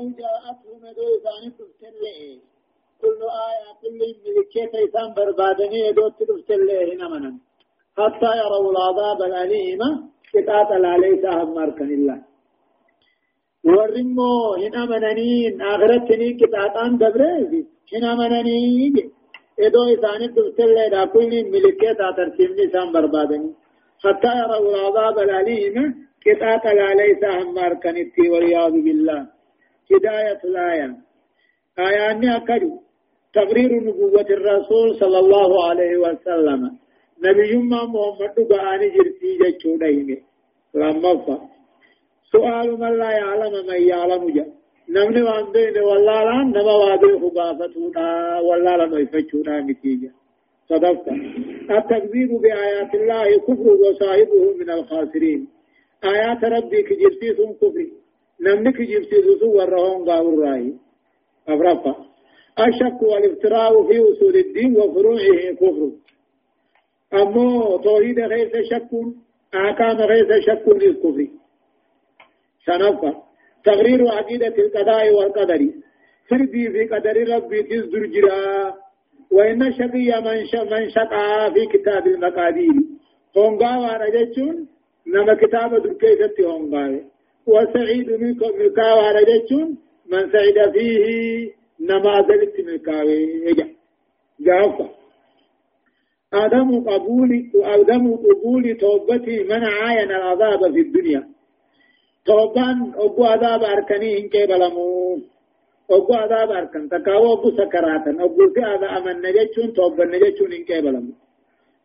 ولو جاءتهم يدو إسان تفتلئ كل آية كل ملكية إسان بربادني يدو تفتلئ هنا منن. حتى يروا العذاب الأليم قطعة عليه سهم مركن الله ورمو هنا مننين آخرتني قطعتان دبريزي. هنا مننين ادو إسان تفتلئ دا كل ملكية ترسيمني إسان بربادني. حتى يروا العذاب الأليم قطعة عليه سهم مركن والعياذ بالله. هداية الآية. آياني أكدو تقرير نبوة الرسول صلى الله عليه وسلم. نبي ما محمد بآني جرتي جتشونين لما فا سؤال من لا يعلم من يعلم جا. نمني واندين والله لا نما وادي خبافتونا والله لا نيفتشونا نتيجة صدقت التكذيب بآيات الله كفر وصاحبه من الخاسرين. آيات ربي كجرتي كفري كجرتي ثم ورهون قاور راهي أفرفا الشك والافتراء في أصول الدين وفروعه كفر أما توحيد غير شك أحكام غير شك للكفر سنفا تغرير عقيدة القضاء والقدر فردي في قدر ربي تزدر جرا وإن شقي من من شقى في كتاب المقادير هونغا ورجتون نما كتاب دركيست هونغا وسعيد منكم مكا ورجتون من سعيد فيه نما ذلك ملكاوي يجا جافا آدم قبول آدم قبول توبتي من عاين العذاب في الدنيا. توبان أبو عذاب أركني إنك بلمو. أبو عذاب أركن. تكاو أبو سكراتا أبو في هذا أمن نجتشون توبا نجتشون إنك بلمو.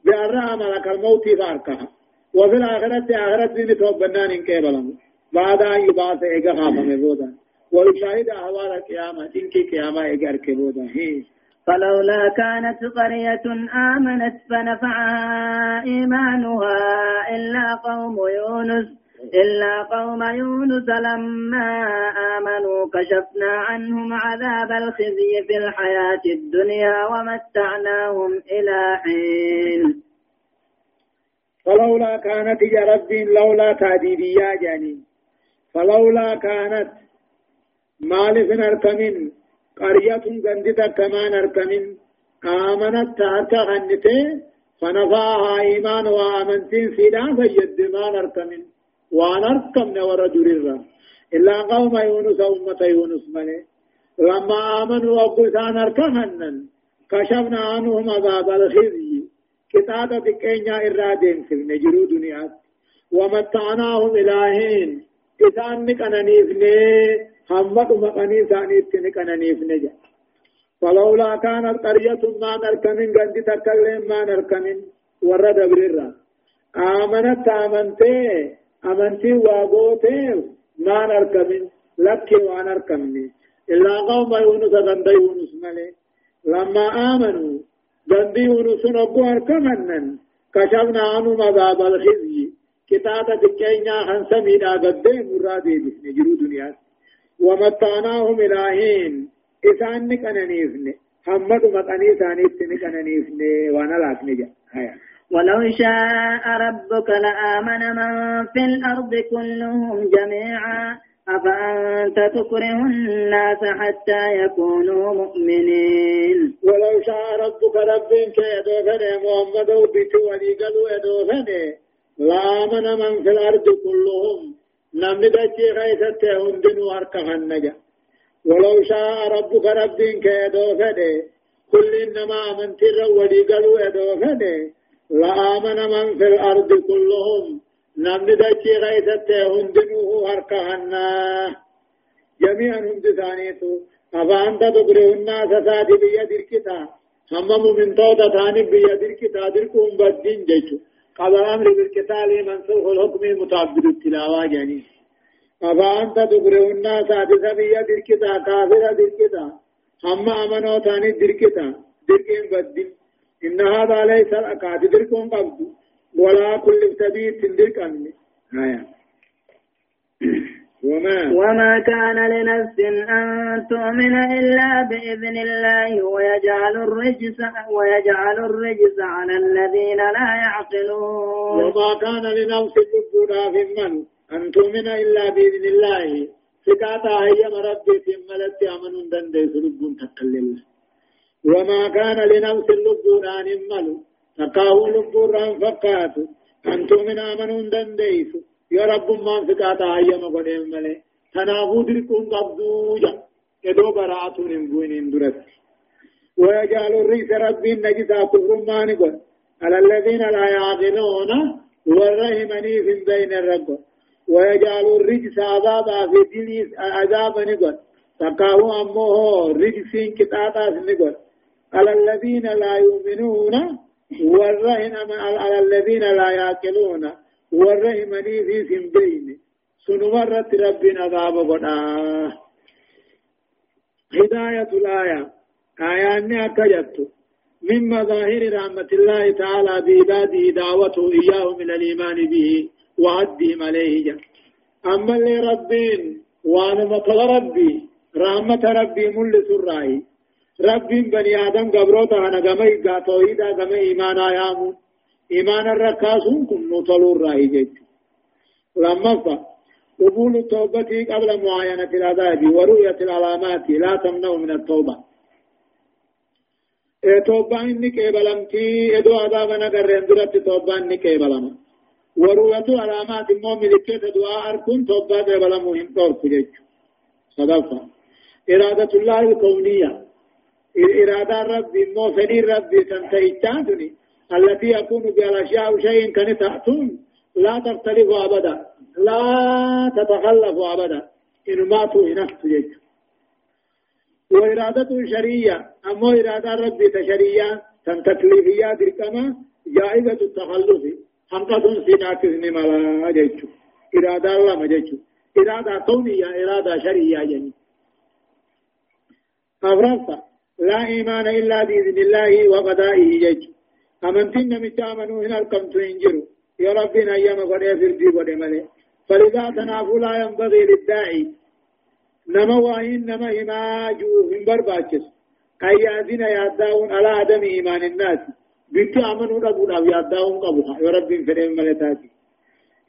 بأرى ملك الموت فاركها وفي الآخرة آخرة دين توبا نان إنك بلمو. بعد أن يبعث إيقا خافا مبودا ويشاهد أهوال القيامة إنك قيامة إجار كبودا فلولا كانت قرية آمنت فنفعها إيمانها إلا قوم يونس إلا قوم يونس لما آمنوا كشفنا عنهم عذاب الخزي في الحياة الدنيا ومتعناهم إلى حين. فلولا كانت يا رب لولا تعديديا جاني۔ فلولا كانت مالف نركمين قرية غندتا كمان نركمين آمنت تاتا غنته فنفاها إيمان وآمنتين سيدا فيد ما نركمين. ونركم نور دريرا إلا قوم يونس أمة يونس ملي. لما آمنوا أبوسان أركهنن كشفنا عنهم عذاب الخزي. كتابة كينيا إرادين في نجرو دنيا. ومتعناهم إلهين. إذا نكننيفني همت مقني ثاني تنكننيف نجا فلولا كانت قرية ما نركمن قد تكلم ما نركمن ورد بريرا آمنت آمنتي أمنتي واغوتي ما نركمن لك وانركمني إلا قوم يونس غند يونس ملي لما آمنوا غند يونس نبو أركمنن كشفنا عنهم عذاب الخزي كتابة كينيا هنسمي دا قد مرادي بسني جرو دنيا ومتعناهم إلهين إسان نكننيفن حمد مقني ثانيت نكننيفن وأنا لاكني جا هيا ولو شاء ربك لآمن من في الأرض كلهم جميعا. أفأنت تكره الناس حتى يكونوا مؤمنين؟ ولو شاء ربك ربك يدوفن محمد وبيتو ولي قالوا يدوفن لآمن من في الأرض كلهم نمني دچي غيثت هندن واركهن نجا ولو شاء ربك ربين كيدو فده كل إنما من تر ودي قالوا يدو فده لآمن من في الأرض كلهم نمني دچي غيثت هندن واركهن جميعا هند ثانيتو أفانت تبره الناس سادي بيدر كتا همم من توتا ثاني بيدر كتا دركم بدين جيشو. قال الأمر بالقتال منسوخ الحكم متعبد التلاوة يعني أفا أنت تقرأ الناس بيا دركتا كافر دركتا هم أمنوا ثاني دركتا دركين بدل إن هذا ليس الأكاد. دركون قبض. ولا كل سبيل درك أمني آية. وما وما كان لنفس أن تؤمن إلا بإذن الله ويجعل الرجس ويجعل الرجس على الذين لا يعقلون. وما كان لنفس تبدا في من؟ أن تؤمن إلا بإذن الله. سكاتا هي مربي في ملت أمن دندي سلبون تقلل. وما كان لنفس أن يملوا تقاو لبون ران فقاتوا أن تؤمن أمن دندي يا رب ما سكاتا هي مقدم ملي. تنافو دركون قبضوجا يدو براعتون انبوين اندرت ويجعل الرئيس ربي النجسا كفر ما نقول على الذين لا يعقلون والرحمني في بين الرب. ويجعل الرجس عذابا في دين عذابا نقول تقاو أمه رجسين كتاتا نقول على الذين لا يؤمنون والرهن على الذين لا يعقلون والرحمني في سنبين سنمرت ربنا عذاب قدا هداية الآية. آيان أكجت. من مظاهر رحمة الله تعالى بعباده دعوته إياه من الإيمان به وعدهم عليه. أما اللي ربين وأنا مطل ربي. رحمة ربي مل سرعي ربي بني آدم قبروتا أنا قمي قاتوهيدا قمي إيمانا يامون. إيمان الركاسون كن نطلو الرأي جيد لما فا قبول التوبة قبل معاينة العذاب ورؤية العلامات لا تمنع من التوبة إيه توبة إنك إبلمتي إدو عذاب نقر اندرت توبة إنك إبلم ورؤية علامات المؤمن لكي دعاء أركن توبة إبلمهم دورك جيج صدفة إرادة الله الكونية إرادة ربي مو فني ربي تنتهي التي يكون بالأشياء شيء كان تأتون لا تختلف أبدا. لا تتخلف أبدا. إن ماتوا هنفت جيج وإرادة شرية أما إرادة ربي تشرية تن تكليفية دركما جائزة التخلف. حمقة سيناكس نمالا جيجو إرادة الله مجيجو إرادة كونية إرادة شرية يعني. أفرصة لا إيمان إلا بإذن الله وقضائه جيجو أمنتين نمتامنوا هنا القمت ينجروا يا ربي نيام قد يفردي قد ملي فلذا تنافوا لا ينبغي للداعي نما واهين نما هما جوه برباچس أي يازين ياداون على عدم إيمان الناس بيتو أمنوا ربنا ياداون قبوها يا ربي فريم ملتاتي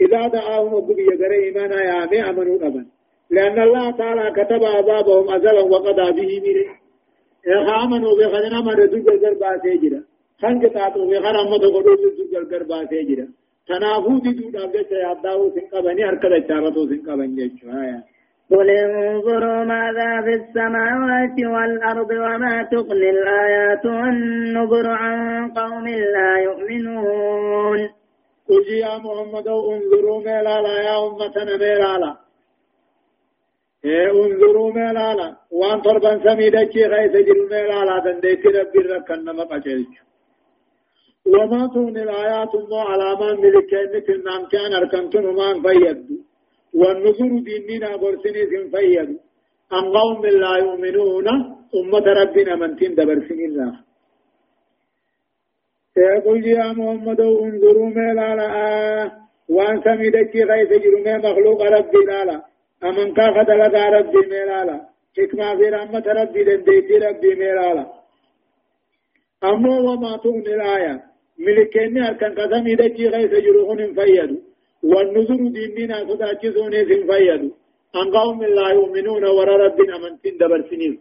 إذا دعاهم وقبي يقرأ إيمانا يا أمي أمنوا ربنا لأن الله تعالى كتب عذابهم أزلا وقضى به مره آمنوا بخدنا من رسول القربة سيجرا خنق تاتوا بخر أمد قدوس رسول القربة سيجرا تنافو دي دون أبجد ياداو سنقبني هركد الشارتو سنقبن جيشو آيات قل انظروا ماذا في السماوات والأرض وما تغني الآيات والنذر عن قوم لا يؤمنون. قل يا محمد انظروا ميلالا يا أمتنا ميلالا انظروا ميلالا وان طربا سميدا شي غيث جل ميلالا دنديت ربي ركن مقاچلچ وما تغني الآيات مو علامات ملكين النام كان أركنتم ما فيدوا والنذر ديننا برسني سنفيد أن قوم لا يؤمنون؟ أمة ربنا من تين دبرسن الله. يقول يا محمد انظروا ميلا لا وان سميدك غيث جرمي مخلوق ربي لا أمن كافة لدى ربي ميلا لا حكمة في رحمة ربي دنديتي ربي ميلا لا أمو وما تغني الآية. ملكيني أركن قسمي دكي غيث جرهن فيدوا والنذر ديننا صداچسون سن فيد ان قوم لا يؤمنون ور رب امنتين دبر سنين.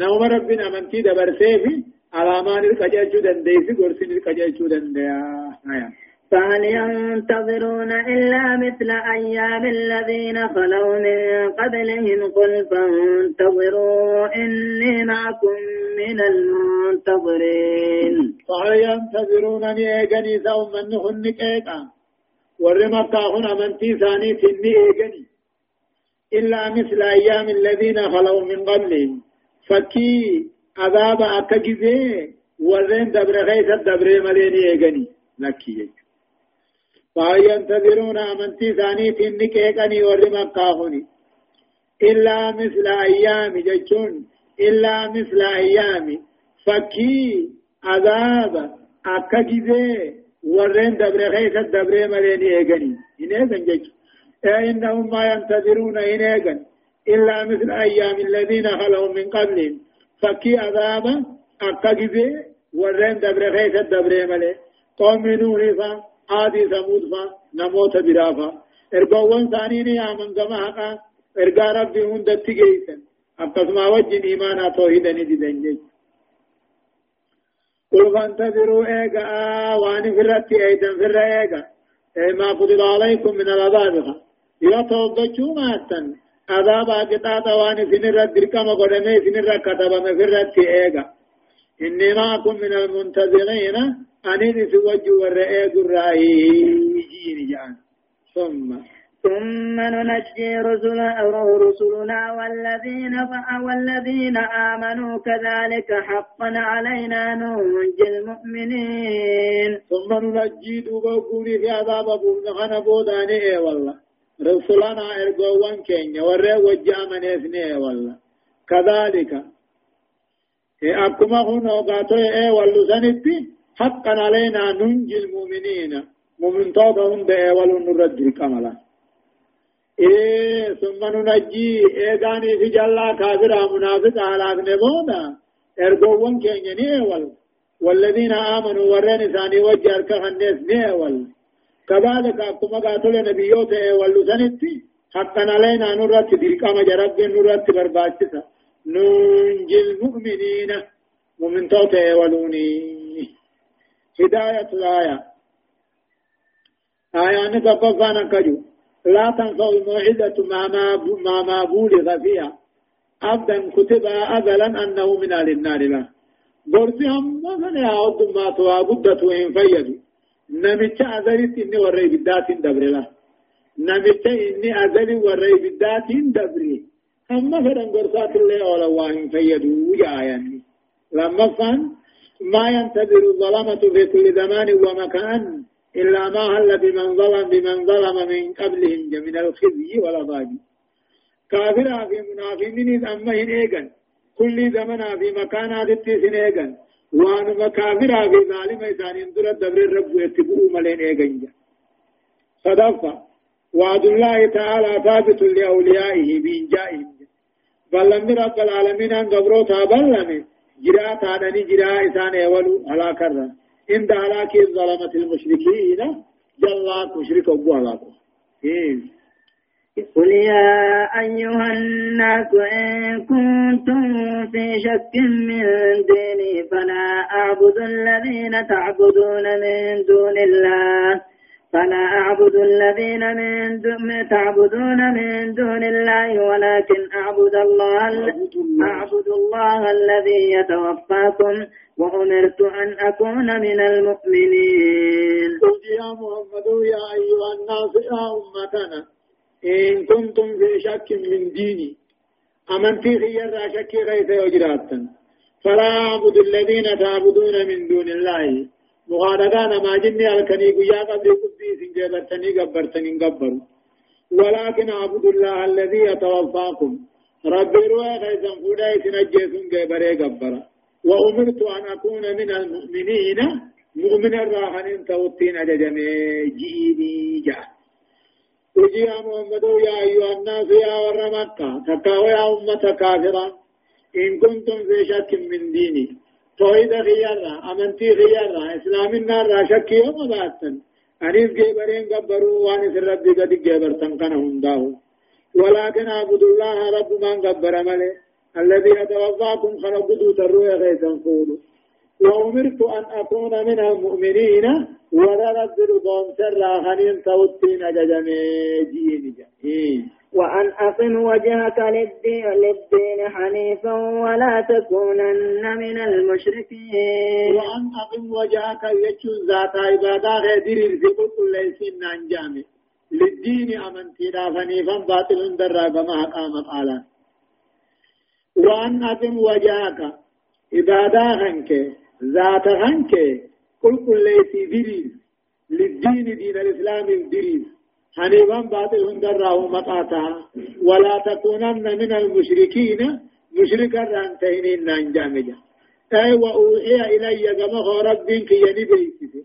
نوم رب امنتي دبر سيف علامان الكجاچو دنديس غرسين الكجاچو دنديا آية فهل ينتظرون إلا مثل أيام الذين خلوا من قبلهم قل فانتظروا إني معكم من المنتظرين. فهل ينتظرون أن يجني ثوم من نخنك إيقا ور مكة هنا أمنتي ثاني تني إيجني. إلا مثل أيام الذين خلوا من قبلهم. فكي عذاب أكجزي ورين دبر غيث الدبر مليني إيجني. لكي فينتظرون أمنتي ثاني تني كيكني ور مكة هنا إلا مثل أيام جيشون. إلا مثل أيام فكي عذاب أكجزي ورين دبر خيس الدبر مليني إيغني. ان ايغن جيج إنهم ما ينتظرون ان ايغن إلا مثل أيام الذين خلوا من قبلهم. فكي عذابا اكاغيزي ورين دبر خيس الدبر ملي قوم نوح فا عادي ثمود فا نموت برافا ارغوان ثاني ني آمن كما حقا ارقى ربي هند تجيسا أقسم وجه إيمانا توحيدا نددن جيس قل فانتظروا إيقا وأني فرتي أيضا فر إيقا ما قدر عليكم من العذاب يا توبتشو ماتن عذاب قطعة وأني سنر الدركم قدمي سنر كتب مفرتي إيقا. إني معكم من المنتظرين أني سوجه والرئيق الرأي جان ثم ثم ننجي رسلنا رسلنا والذين والذين آمنوا كذلك حقا علينا ننجي المؤمنين ثم ننجي دوبكوري في عذاب بومن خنا بوداني اي والله رسلنا ارغوان كينيا ورى وجا من اثني والله كذلك اي اكما هنا غاتو اي والله سنتي حقا علينا ننجي المؤمنين مؤمن توبهم ده والله نرد الكمالا إيه ثم ننجي إيغاني في جلا كافر منافق على نبودا إرغوون كيني نيول والذين آمنوا ورين ثاني وجه أركه الناس نيول كذلك أكما قاتل نبيوت إيول سنتي حقا علينا نرات ديكام جرب نرات برباتسا ننجي المؤمنين ومن توت إيولوني هداية الآية. آية نتقفانا كجو. لا تنفع الموعظة ما ما ما بولغ فيها. أبدا كتب أزلا أنه من أهل النار له برسي هم مثلا يعود ما توا قدة وإن فيدوا. نمت أزلت إني وري بدات دبر له نمت إني أزلي وري بدات دبر. هم مثلا قرصات الله أولا وإن فيدوا يعني. لما فان ما ينتظر الظلمة في كل زمان ومكان إلا ما هل بمن ظلم بمن ظلم من قبلهم من الخزي والعذاب كافر في منافقين أما هنيغن كل زمن في مكانات التسن إيغن وأن مكافر في ظالم إسان اندر الدبر الرب يتبعوا ملين إيغن صدفة. وعد الله تعالى ثابت لأوليائه بإنجائهم. بل لم رب العالمين أن قبروتها بل لم جراء تانني جراء إسان إيولو على كرة عند هلاك ظلمة المشركين جل مشرك أبو هلاكو قل يا أيها الناس إن كنتم في شك من ديني فلا أعبد الذين تعبدون من دون الله فلا أعبد الذين من دون تعبدون من دون الله ولكن أعبد الله أعبد الله الذي يتوفاكم وأمرت أن أكون من المؤمنين. قل يا محمد يا أيها الناس يا أمتنا إن كنتم في شك من ديني أمنتي خير شك غيث وجراتا فلا أعبد الذين تعبدون من دون الله. مغادقان ما جني الكني قيا قبل قبي سنجبرتني قبرتني قبر ولكن أعبد الله الذي يتوفاكم. ربي روح غيثا فودا يتنجيكم قبري قبرا. وأمرت أن أكون من المؤمنين. مؤمن الراحن توتين أججمي جيني جاء وجي يا محمد يا أيها الناس يا ور مكة تكاو يا أمة كافرة. إن كنتم في شك من ديني. توحيد خيارا أمنتي خيارا إسلام النار شك يوم باتن أنيس جيبرين قبروا وانس ربي قد جيبرتن كان هنداه ولكن أعبد الله رب من قبر ملئ. الذي يتوفاكم خلقوا تروي غيثا فولو وأمرت أن أكون من المؤمنين ورد رضون سر خنين توتين ججمي جيني إيه. وأن أقم وجهك للدين, للدين حنيفا ولا تكونن من المشركين. وأن أقم وجهك يجوز ذات عبادة غير في كل ليسين نانجامي للدين أمنتي حنيفا باطل درى بما قامت على. وأن أتم وجهك عبادة هنك ذات هنك كل كل دريس للدين دين الإسلام دريس حنيفا باطل هندره مقاتا ولا تكونن من المشركين مشركا رانتين نانجامجا أي وأوحي إلي كما ربك ينبيتي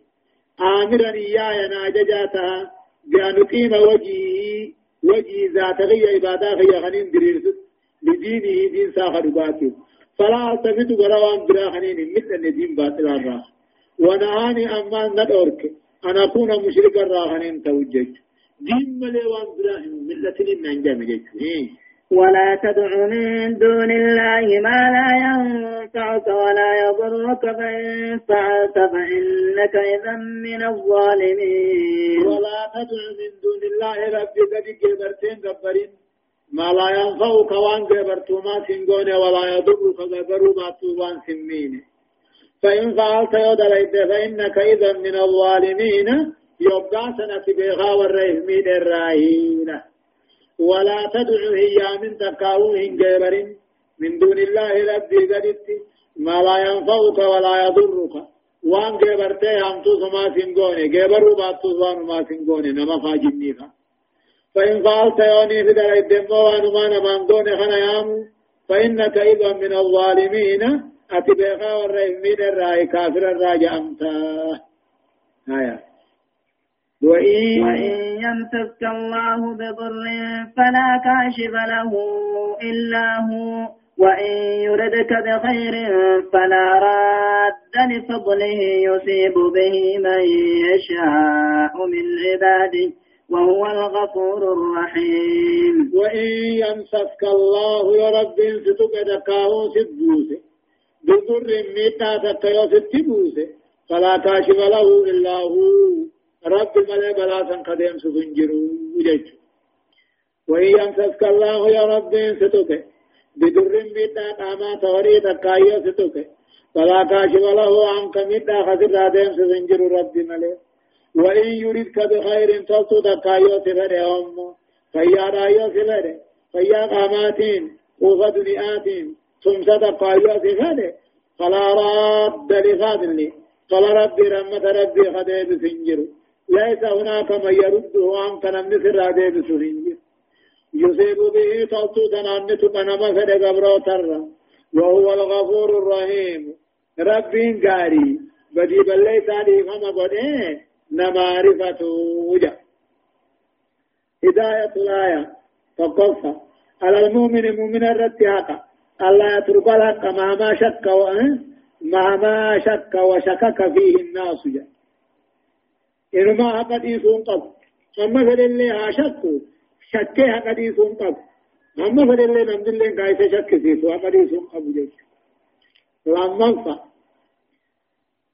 آمرا إياي ناججاتا. بأن أقيم وجهي. وجهي ذات غي عبادة غي غنين دريرسد لدينه دين ساخر باطل فلا ألتفت غروان براخنين مثل دين باطل الراخ. ونهاني أما ندورك. أن أكون مشركا راخنين توجج دين ملي وان براهم من جامل ولا تدع من دون الله ما لا ينفعك ولا يضرك فإن فعلت فإنك إذا من الظالمين. ولا تدع من دون الله ربي قد جبرتين جبرين ما لا ينفعك وان جبرت ما سنقون ولا يضرك جبروا ما توان سمين فإن فعلت يدليت فإنك إذا من الظالمين. يبقى سنة بيغا والرحمين الراهين ولا تدع هي من تكاوه جبر من دون الله ربي قدت ما لا ينفعك ولا يضرك. وان جبرتي هم تسمى سنغوني جبروا باتو وان ما سنغوني نما فاجنيها فإن فعلت يوني في دلائل الدم وان ما نمان دون خنا يامو. فإنك إذا من الظالمين. أتبقى والرحمين الرأي كافر الراجع أمتا. آيات وإن, يمسك الله بضر فلا كاشف له إلا هو وإن يردك بخير فلا راد لفضله يصيب به من يشاء من عباده وهو الغفور الرحيم. وإن يمسك الله يا رب ستك دكاه سبوسه بضر ميتا تكيو ستبوسه فلا كاشف له إلا هو. رب ملي بلا سن قديم سفنجرو وجج. وإن يمسسك الله يا رب ستوك بدر ميتا قاما توري تكايو ستوك فلا كاشف له عنك ميتا خسر دادم سفنجرو رب ملي وإن يريدك بخير تلتو تكايو سفر أم فيا رايو سفر. فيا قاماتين. وفا دنياتين تمسا تكايو سفر. فلا راد لفاضل فلا ربي رحمة ربي خديب سنجرو ليس هناك من يرده عن كنم نسر عديد سرين يصيب به توتو تنانت منما فد قبرو تر وهو الغفور الرحيم. رب قاري بدي بلي سالي فما قده نمارفة وجه. هداية الآية فقصة على المؤمن مؤمن الرتياقة الله يترك الحق مهما شك مهما شك وشكك فيه الناس جاء إنما حقديسون قب أما فلله هاشكو شكي حقديسون قب أما فلله نمد الله قايسة شك سيسو حقديسون قب جيش لما فا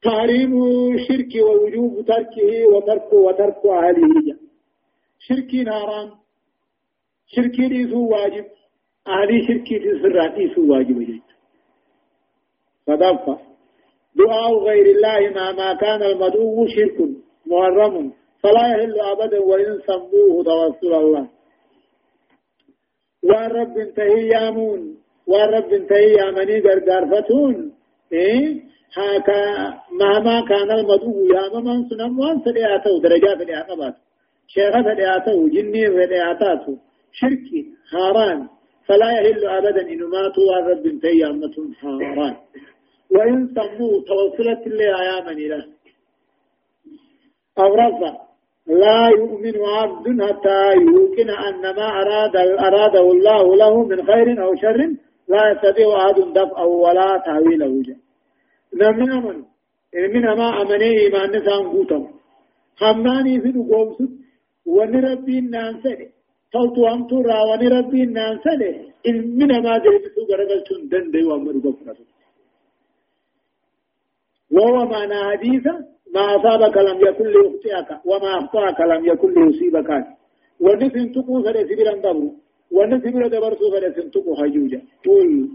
تحريم الشرك ووجوب تركه وترك وترك أهله. شركي ناران. شركي ديسو واجب. أهلي شركي ديسو واجب جيش فدفع دعاء غير الله ما ما كان المدعو شرك. محرم. فلا يحل أبدا وإن سموه توسل الله. والرب انتهي يامون والرب انتهي يامني غرغرفتون إيه؟ هاكا مهما كان المدعو يا من سنم وان سدياته درجات الإعقابات شيخة الإعقابات جني الإعقابات شركي هاران فلا يحل أبدا إن ماتوا والرب انتهي يامتون هاران وإن سموه توصلت اللي أيامني له. أو رفع لا يؤمن عبد حتى يوقن أن ما أراد أراده الله له من خير أو شر لا يستطيع أحد دفعه ولا تحويله. جاء نمن أمن من ما أمني إيمان نسان قوتم خماني في نقوم سد. ونربي النانسة توتو أمتو را ونربي إن من ما جيبسو غرقل دن دي وامر غفرة وهو معنى حديثا ما أصابك لم يكن ليخطئك وما أخطأك لم يكن ليصيبك. ونسن تقو فلا سبيلا دبر ونسن بلا دبر فلا سنتقو حجوجا قل.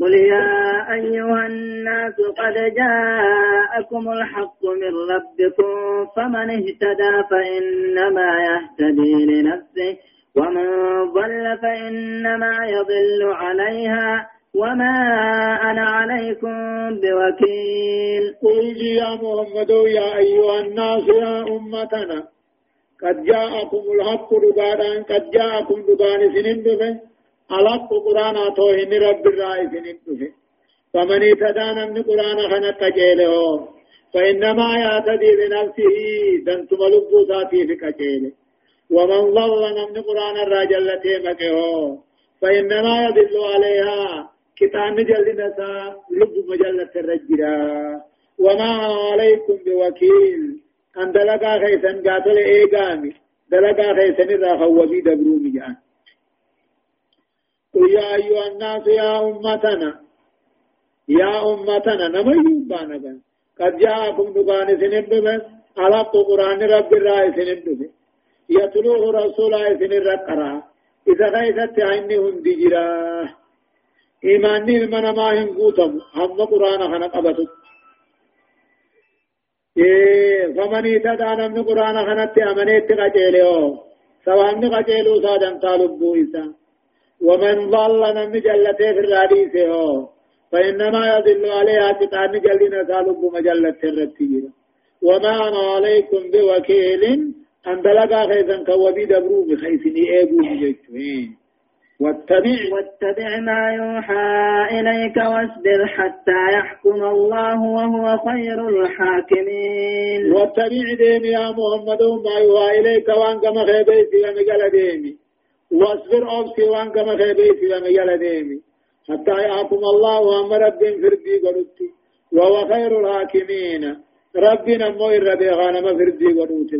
قل يا أيها الناس قد جاءكم الحق من ربكم فمن اهتدى فإنما يهتدي لنفسه ومن ضل فإنما يضل عليها. وما أنا عليكم بوكيل قل يا محمد يا أيها الناس يا أمتنا. قد جاءكم الحق دبانا قد جاءكم دبان سنين دفه الحق قرآن توهن رب الرائي سنين دفه فمن اتدانا من قرآن خنا تجيله فإنما يعتدي بنفسه دنتم لبوساتي في كجيله ومن ضل من قرآن الرجل تيمكه. فإنما يدل عليها كتاب جلنا سا لب مجلة الرجرا وما عليكم بوكيل. أن دلقا خيسا قاتل إيقامي. دلقا خيسن را خوبي دبرومي جان. قل يا أيها الناس يا أمتنا. يا أمتنا نما يوبانا قد جاءكم دقان سنبه على قرآن رب الرأي سنبه يتلوه رسول سن الرقرا إذا غيثت عيني هندي جراه. إيماني من ما هنقوتم هم قرآن خنقبتت فمن يتدى نمن قرآن خنت أمنيت قجيله سوامن قجيلو سادن طالبو إسا ومن ضل نمن جلته في الراديس فإنما يضل عليها تتعن جلنا طالبو مجلة الرتيجة وما أنا عليكم بوكيل أن دلقا خيزا كوبي دبرو بخيسني إيبو بجيتوين واتبع. واتبع ما يوحى إليك واصبر حتى يحكم الله وهو خير الحاكمين. واتبع ديمي يا محمد ما يوحى إليك وان كما خيبيتي ومقال ديمي. واصبر أبسي وان كما خيبيتي ومقال ديمي. حتى يحكم الله وأم رب فردي قلت وهو خير الحاكمين. ربنا مو الربي غانم فردي قلت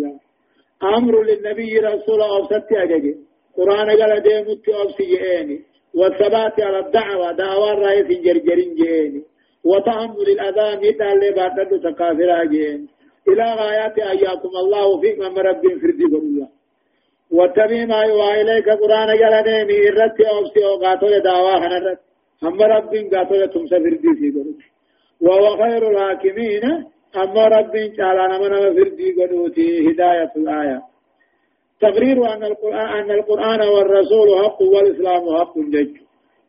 أمر للنبي رسول أبسط أججي قرآن قال ديمت أبسي جئيني والثبات على الدعوة دعوة رأي في جرجرين جئيني وتحمل الأذى مثل اللي بعد تكافر جئيني إلى غايات أياكم الله في من رب فردي الله واتبع ما يوحى إليك قرآن قال ديمي إرتي أبسي وقاتل دعوة هنرت هم رب قاتل تمسى فردي في قرآن وهو خير الحاكمين أما رب تعالى من فردي قدوتي هداية الآية تقرير أن القرآن أن القرآن والرسول حق والإسلام حق جج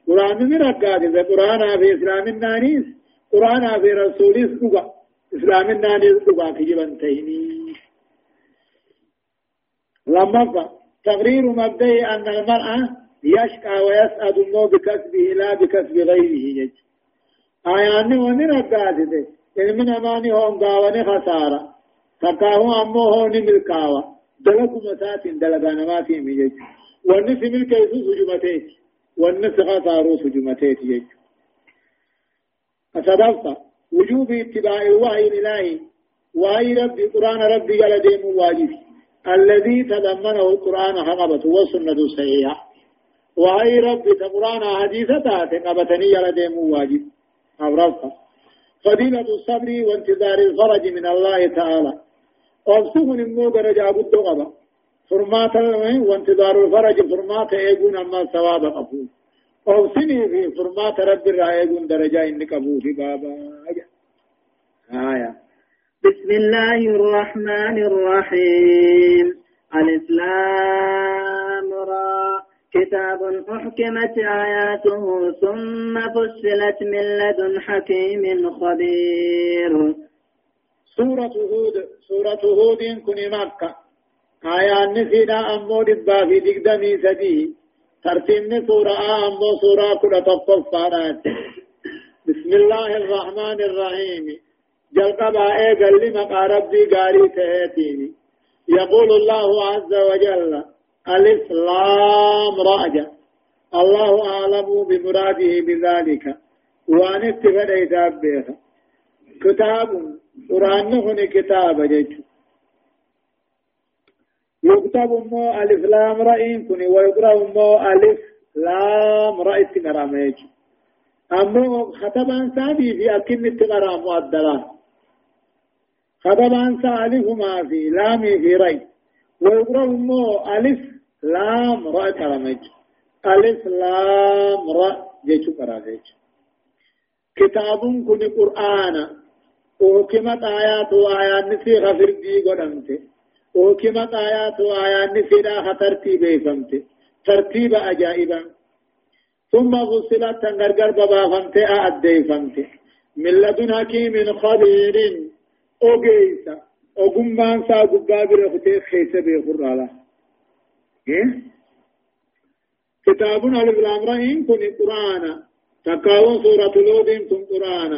قرآن من ركعت إذا قرآن في إسلام النانيس قرآن في رسول إسقى إسلام النانيس إسقى في جبن تيني لما تقرير مبدئي أن المرأة يشقى ويسعد النو بكسبه لا بكسب غيره جج آيان ومن ركعت إذا من أماني هم داوني خسارة. تكاهو أمو هوني ملكاوة دلق مسات دلقان ما في والنس من كيف سجمتيت والنس غثارو سجمتيت يج أصدقت وجوب اتباع الوحي الإلهي. وحي ربي قرآن ربي قال ديم واجب. الذي تضمنه القرآن حقبة والسنة الصحيحة. وحي ربي قرآن حديثة قبتني قال ديم واجب. أبرزت فضيلة الصبر وانتظار الفرج من الله تعالى. أبسون إمو درجة قد قبا فرمات وانتظار الفرج فرمات ايقون أما ثواب قبول أبسني في فرمات رب الرأيقون درجة إنك أبو في بابا آية بسم الله الرحمن الرحيم الإسلام را كتاب أحكمت آياته ثم فصلت من لدن حكيم خبير سورة هود سورة هود كن مكة. آية نسينا أمو دبا في دقدمي سدي ترتيب سورة أمو سورة كل تطفارات بسم الله الرحمن الرحيم. جلقبا قال لي مقا ربي قاري تهيتيني يقول الله عز وجل الإسلام رأجا الله أعلم بمراده بذلك. وأن اتفد بها كتاب قرآن هنا كتاب جيش يكتب مو ألف لام رأين كني ويقرأ مو ألف لام رأيت مرامج أمو خطبان سابي في أكن التقرى مؤدلة خطبان سالف ما في لامي في رأي ويقرأ مو ألف لام رأيت مرامج ألف لام رأ جيش قرأ كتاب كني قرآن وكمت آيات وآيات نسي غفر دي قدمت وكمت آيات وآيات نسي لا ترتيب فمت ترتيب أجائبا ثم فصلت تنغرغر بابا فمت أعدي فمت من لدن حكيم خبير أوجيسا أوغمان سا غبابر ختي خيسه بخرالا إيه كتاب الإبرام كن قرآن تكاون سورة لود كن قرآن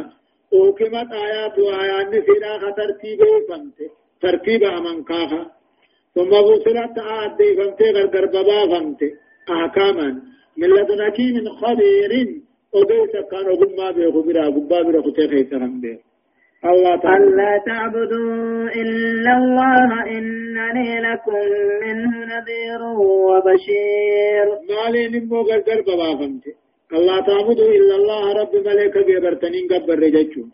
أوكمت آيات وآيات نسينا ترتيب فمت ترتيب أمن كاها ثم وصلت آيات دي فمت غرغر بابا فمت أحكاما من لدن حكيم خبير أدوت كان أقوم ما بيه خبرا قبا بيه خطي خيسرم بيه الله تعالى ألا تعبدوا إلا الله إنني لكم منه نذير وبشير مالي نمو غرغر ببافمت الله تعبدوا إلا الله رب ملك بيبرتنين قبر رججون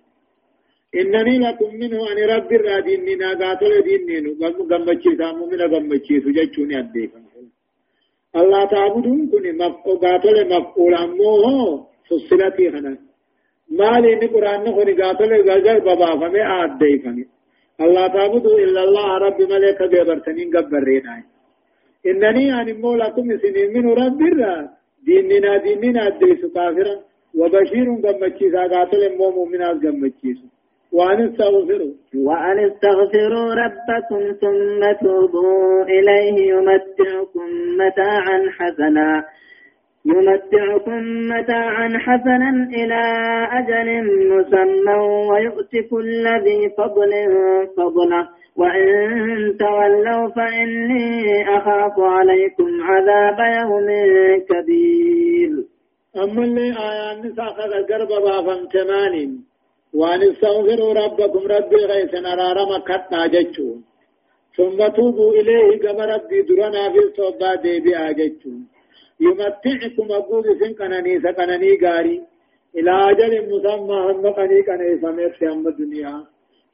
إنني لكم منه أن رب الرادين نينا قاتل دين قمتشي سامو من قمتشي سججوني أديفا الله تعبدون كن مفقو قاتل مفقول أموه فصلتي خنا مالي إن قرآن نخوني قاتل غزر بابا فمي آدي فمي الله تعبدوا إلا الله رب ملك بيبرتنين قبر ريناي إنني أن مولكم سنين من رب الرا ديننا ديننا أديس كافرا وبشير قمتشيسا قاتل مو مؤمنات قمتشيسا وأن استغفروا وأن استغفروا ربكم ثم توبوا إليه يمتعكم متاعا حسنا يمتعكم متاعا حسنا إلى أجل مسمى ويؤتي كل ذي فضل فضله وإن تولوا فإني أخاف عليكم عذاب يوم كبير. أما اللي آيان نساق القرب بافم تمانين وأن استغفروا ربكم ربي غيث نرارم كتنا جتشون ثم توبوا إليه كما ربي درنا في الصوبة ديبي آجتشون يمتعكم أقول سن كنني سكنني غاري. إلى أجل مسمى هم قني كني سميت في أم الدنيا.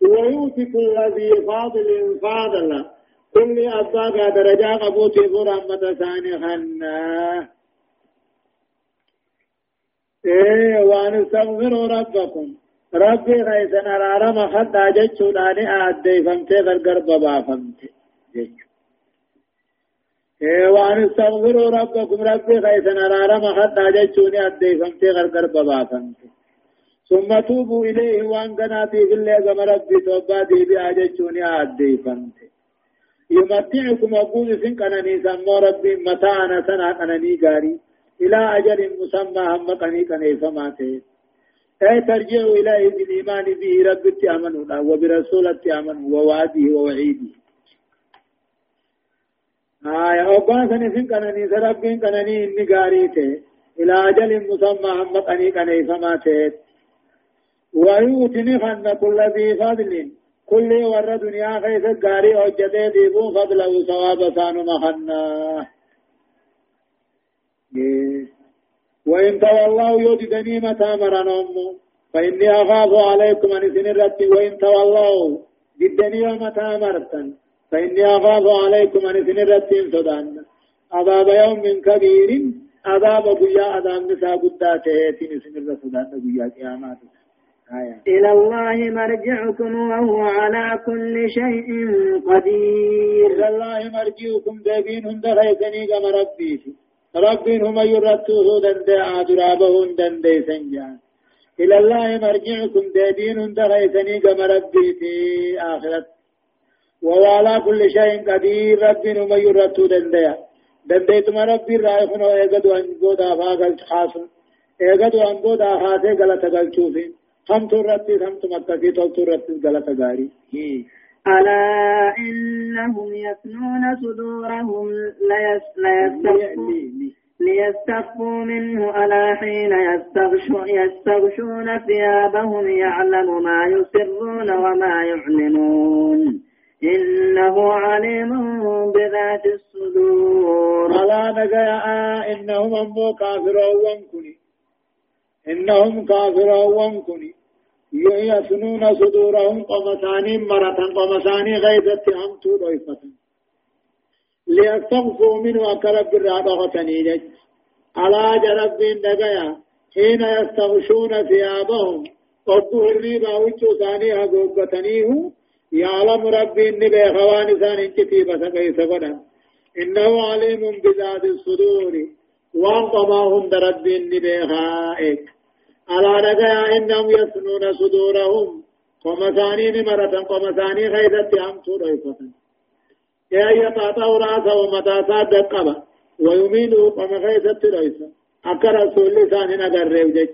ويؤتي كل ذي فاضل فاضل. كل أبا درجة قبوتي برحمة ثاني خنا. إيه استغفروا ربكم. ربي غيثنا رارم خد جتشو داني آدي فمتي غرغر بابا جتشو وان استغفروا ربكم. ربي غيثنا رارم خد جتشو ني آدي فمتي غرغر بابا فمتي. ثم توبوا إليه وأن قناتي في اللي قم ربي توبا دي بي آجتشو ني آدي فمتي يمتعكم أقول سن قنني سمو ربي متاعنا سنة قنني قاري إلى أجل مسمى هم قني قني فماتي. أي ترجع إليه بالإيمان به رب أمنوا وبرسولة أمنوا ووعده ووعيده آية أبان سنفين كنني سربين كنني إني قاريته إلى أجل مسمى هم قني قني فماتت ويؤتني خن كل ذي فضل. كل ور دنيا خيس قاري أجده ديبو فضله ثواب سانو مخنا. وإن تولوا يوجدني متى مرنهم فإني أخاف عليكم أن سنرت وإن تولوا جدني متى مرتن فإني أخاف عليكم أن سنرت صدان عذاب يوم كبير. عذاب قيا عذاب نساء قداته. سنر صدان قيا قيامات. آية. إلى الله مرجعكم وهو على كل شيء قدير. إلى الله مرجعكم دابين هند خيسني كما ربي ربين هم يرتوه دندع درابه دندع سنجان. إلى الله مرجعكم دابين دغيثني كما ربي في آخرت وعلى كل شيء قدير. ربين هم يرتوه دندع دندعتم ربي رايخون ويقدوا أن قودا فاقل خاصم. ايغدو ان بودا هاته غلط غلطوفين هم ترتي هم تمكتي تو ترتي غلط غاري. ألا إنهم يثنون صدورهم؟ ليس ليستخفون ليستخفوا منه ألا حين يستغشون, يستغشون ثيابهم يعلم ما يسرون وما يعلنون. إنه عليم بذات الصدور. ألا نجا إنهم أمو كافرون كني إنهم كافرون كني يسنون صدورهم قمساني مرة قمساني غيظة أمتو ضيفة ليستغفوا منه أكرب الرابغة نيجج على جرب نجايا حين يستغشون ثيابهم قبوا الريبا وجو ثانيها قوبتنيه يعلم ربي النبي خوان ثان كتيبة كيف قدا إنه عليم بذات الصدور. وانقضاهم درب النبي خائك على رجاء إنهم يسنون صدورهم. قمساني مرة قمساني خيدت أمتو ريفة يا يطاطا راسه ومتاسا دقبا ويمين قم خيدت ريفة أكا رسول لسان نقر ريوجج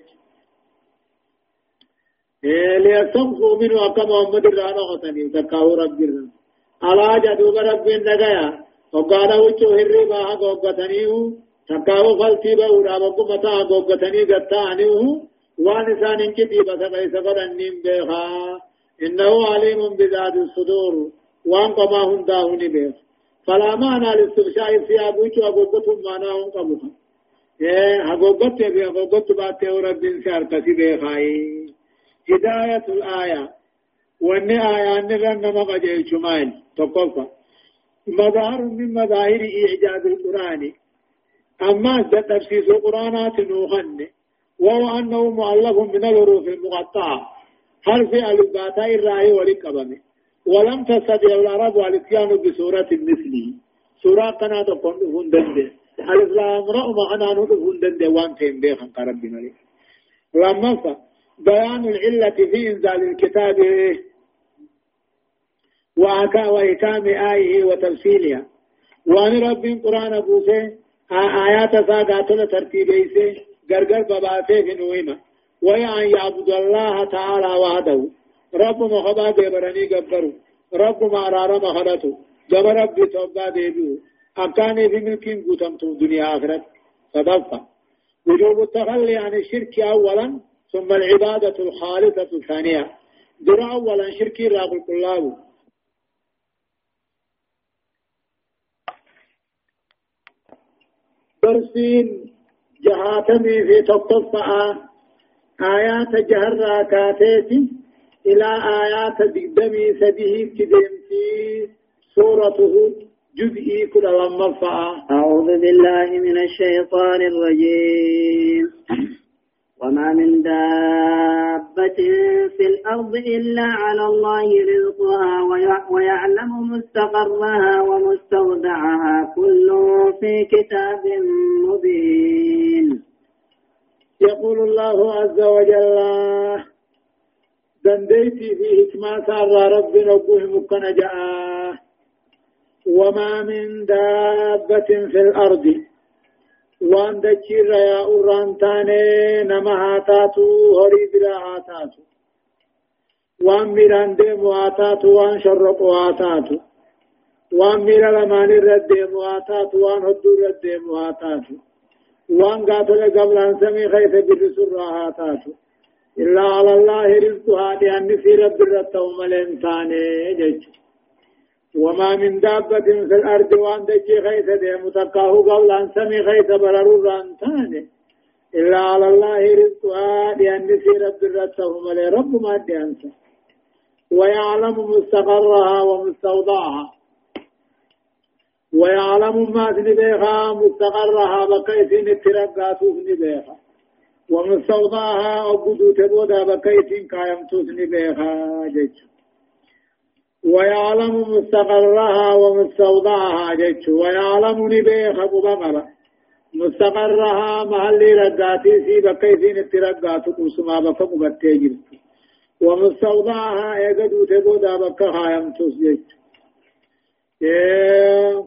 ليستنفوا منه أكا محمد الرانا غتني تكاو رب الرن على جدوب رب النقيا وقال هرّي باها قوقتنيه تكاو فلتي بورا وقمتا قوقتني قطانيه وان سان انجدي بس قيس فرنين بها إنه عليم بذات الصدور. وان قما هنداه نبيخ فلا معنى للاستغشاء في أبوك وأبوكتهم معناه قبوها إيه أبوكت بي أبوكت باتي ورب سار كسي خاي هداية الآية. وأن آية نغن ما قجي شمال تقفى. مظهر من مظاهر إعجاز القرآن. أما تفسير القرآنات نوخن وهو أنه مؤلف من الحروف المقطعة. حرف الباتا الرأي ولقبمه ولم تستطع العرب الاتيان بسورة مثله سورة قناة تكون هندن الإسلام رأوا معنا نقول هندن وان تيم بيخن قرب ملك لما بيان العلة في إنزال الكتاب وأكا وإتام آيه وتفصيلها. وأن رب قرآن بوسه آيات ساقاتنا ترتيبيسه غرغر بباسه في نويمة ويا أن يعبد الله تعالى وحده رب مخبا دبرني قبرو رب ما رارا مخلته جب رب توبا ديبو أكاني في ملكين قتمتم دنيا آخرت صدفة وجوب التخلي عن الشرك أولا ثم العبادة الخالصة ثانية درا أولا شركي راق الكلاب درسين جهاتمي في تطفأ آيات جهر راكاتيتي إلى آيات دقدمي سديه كدمتي سورته جزئي كل لما أعوذ بالله من الشيطان الرجيم. وما من دابة في الأرض إلا على الله رزقها ويعلم مستقرها ومستودعها كل في كتاب مبين. يقول الله عز وجل دنديتي في حكمة سار رب نبوه مكنا جاء وما من دابة في الأرض وان دچير يا أورانتاني نما هاتاتو هري برا هاتاتو وان ميران ديمو هاتاتو وان شرقو هاتاتو وان ميرا لماني رد ديمو هاتاتو وان هدو رد ديمو هاتاتو وان قاتل قبل أن سمي خيث بالرسول راهاتاتو إلا على الله رزقها لأن في رب الرتوم الإنسان جج وما من دابة في الأرض وأن دجي خيث دي متقاه أن سمي خيث برر الرانتان إلا على الله رزقها لأن في رب الرتوم رب ما دي أنسى. ويعلم مستقرها ومستوضعها. ويعلم ما سنبيخا مستقرها بكيسين الترقاتوس نبيخا ومستوضعها وقدو تبودا بكيسين كايمتوس نبيخا جيش ويعلم مستقرها ومستوضعها جيش. ويعلم نبيخا ببقرة مستقرها محل رقاتي سي بكيسين الترقاتو قسما بكا مبتجر ومستوضعها ايقدو تبودا بكا خايمتوس جيش.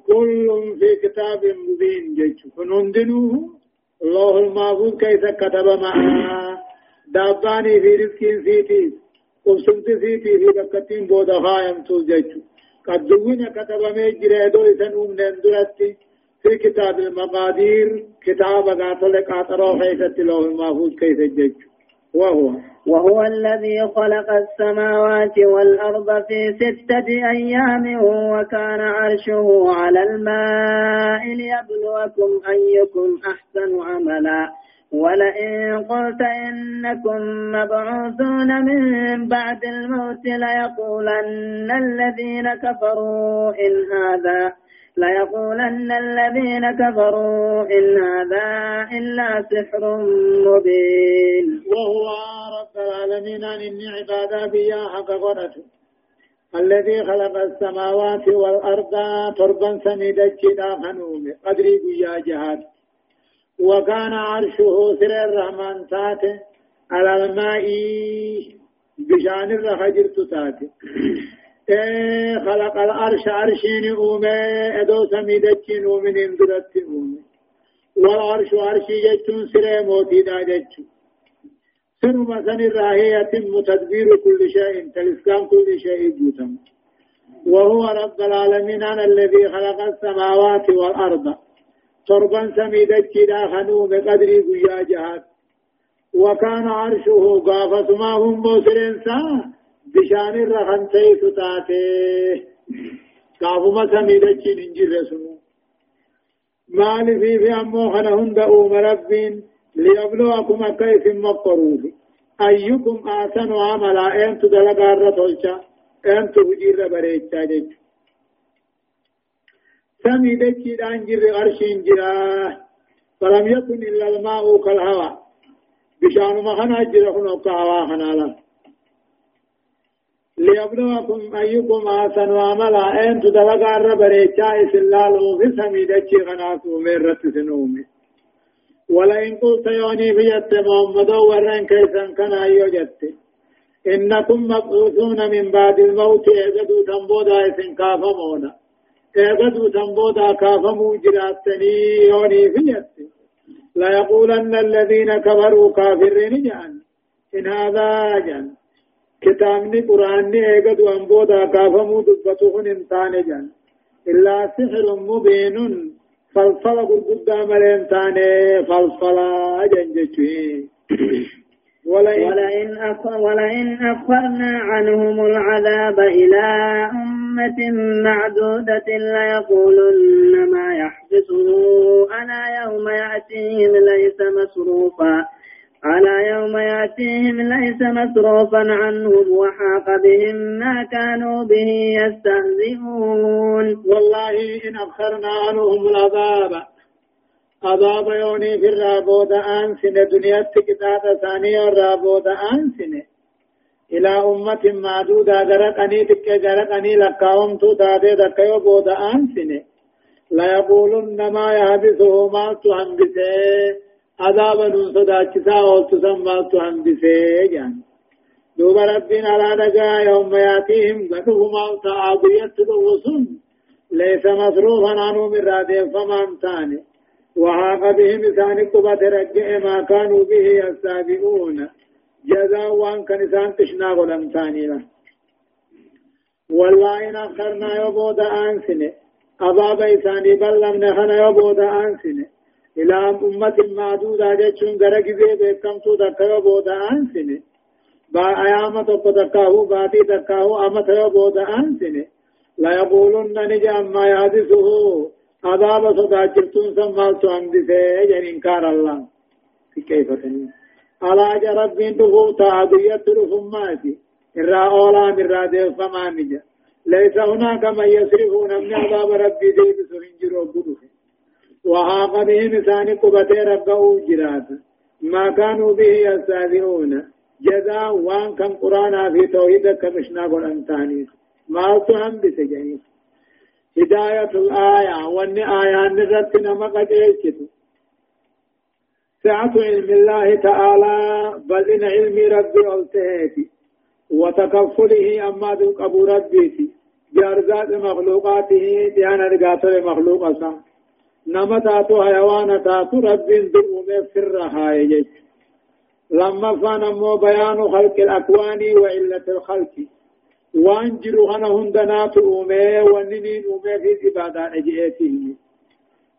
كل في كتاب مبين جيش. فنندنوه الله المعبود كيف كتب معها داباني في رزق سيتي قبسمت سيتي في بكتين بودا خايم تو جيش قد دوين كتب ميجر ادو اسن امنين درستي في كتاب المقادير كتاب قاتل قاترو خيست الله المعبود كيف جيش وهو وهو الذي خلق السماوات والأرض في ستة أيام وكان عرشه على الماء ليبلوكم أيكم أحسن عملا. ولئن قلت إنكم مبعوثون من بعد الموت ليقولن الذين كفروا إن هذا ليقولن الذين كفروا إن هذا إلا سحر مبين. وهو رب العالمين أن عبادة بيا حق الذي خلق السماوات والأرض تربا سميدا جدا خنوم قدري بيا جهاد. وكان عرشه سر الرحمن تاته على الماء بشان الرخجر تاته إيه خلق الأرش عرشين أومي إدو سميدتين ومن اندرت أومي. والعرش عرشي جتون سري موتي دا جتو سنو مثلا الراهية متدبير كل شيء تلسكام كل شيء جوتم. وهو رب العالمين أنا الذي خلق السماوات والأرض. تربا سميدتي دا خنوم قدري قيا جهات وكان عرشه قافة ما هم بوسرين ساه بشان الرخن تيس تاتي كافما سميدتشين انجر سنو مال في في أمو خنهن دعوم ربين ليبلوكم كيف مقروف. أيكم آسن عملا أنت دلقار رتولشا. أنت هجير بريتشا جيش سمي دچي دان جر عرشين جرا فلم يكن إلا الماء كالهواء. بشان ما خنا جرا خنو كهوا خنا لا. ليبلوكم أيكم آسن عملا أنت دلقار بريتشا إسلالو في سمي دچي خناكو مرت سنومي. ولئن قلت يوني بيت محمد ورن كيسا كان أيو جت. إنكم مبعوثون من بعد الموت. إذا تنبودا إسن كافمونا. إذا تنبودا كافمو جراتني يوني بيت لا يقولن الذين كفروا كافرين جان. إن هذا جان. كتابني قرآني إيقظ أنبودا كافمو دبتوهن انتان جان. إلا سحر مبين فلفل قرقدا ملين تاني فلفلا جنجتوين ولئن ولئن, أخر ولئن أخرنا عنهم العذاب إلى أمة معدودة ليقولن ما يحبسه أنا يوم يأتيهم ليس مصروفا على يوم يأتيهم ليس مصروفا عنهم وحاق بهم ما كانوا به يستهزئون. والله إن أخرنا عنهم العذاب عذاب يوني في الرابود أنسن دنيا تكتاب ثانية الرابود أنسن إلى أمة معدودة غرقني تك غرقني لكاوم تو تاتي دكيو بود أنسن لا يقولن ما يحبسه ما تحنبسه عذاب نون صداچسا أو تسمى تهندسه جان دوب ربنا على نجا يوم ياتيهم غدهم أو تعابيت الرسل ليس مصروفا عنه من رادين فمان تاني وحاق بهم ثاني قبة رجع ما كانوا به يستهزئون. جزاء وان كان إنسان تشنا غلم ثاني له والله إن أخرنا يبود آنسنة. أباب إساني بل لم نخن يبود آنسنة. إلى أمة معدودة جتشون غرق زي بكم تو دكا بودا أنسنة. با أيام تقو دكاهو باتي دكاهو أما تيو بودا أنسنة. لا يقولون نجا أما يحدثه عذاب صدا جرتون سمالتو أمدسه جن إنكار الله كيف تنين على جرب بنته تعبية رفماتي إرى أولا من رادة فما نجا ليس هناك من يصرفون من عذاب ربي ديبس هنجروا بدوه وحاق بهم ثاني قبتي ربه جرات۔ ما كانوا به يستهزئون جزاء وان كم قرانا في توحيد كمشنا قرآن ثاني ما تهم بسجنين هداية الآية وان آية نرد نما قد سعة علم الله تعالى بل إن علم ربي ألتهيتي وتكفله أما ذو قبو ربيتي بأرزاق مخلوقاته ديانا رقاته مخلوق أسان نما تاتو حيوان تاتو رب دعوم سر هاي لما فان مو بيان خلق الأكوان وعلة الخلق وانجر هنا هندنات أومي وننين أومي في عبادة أجئته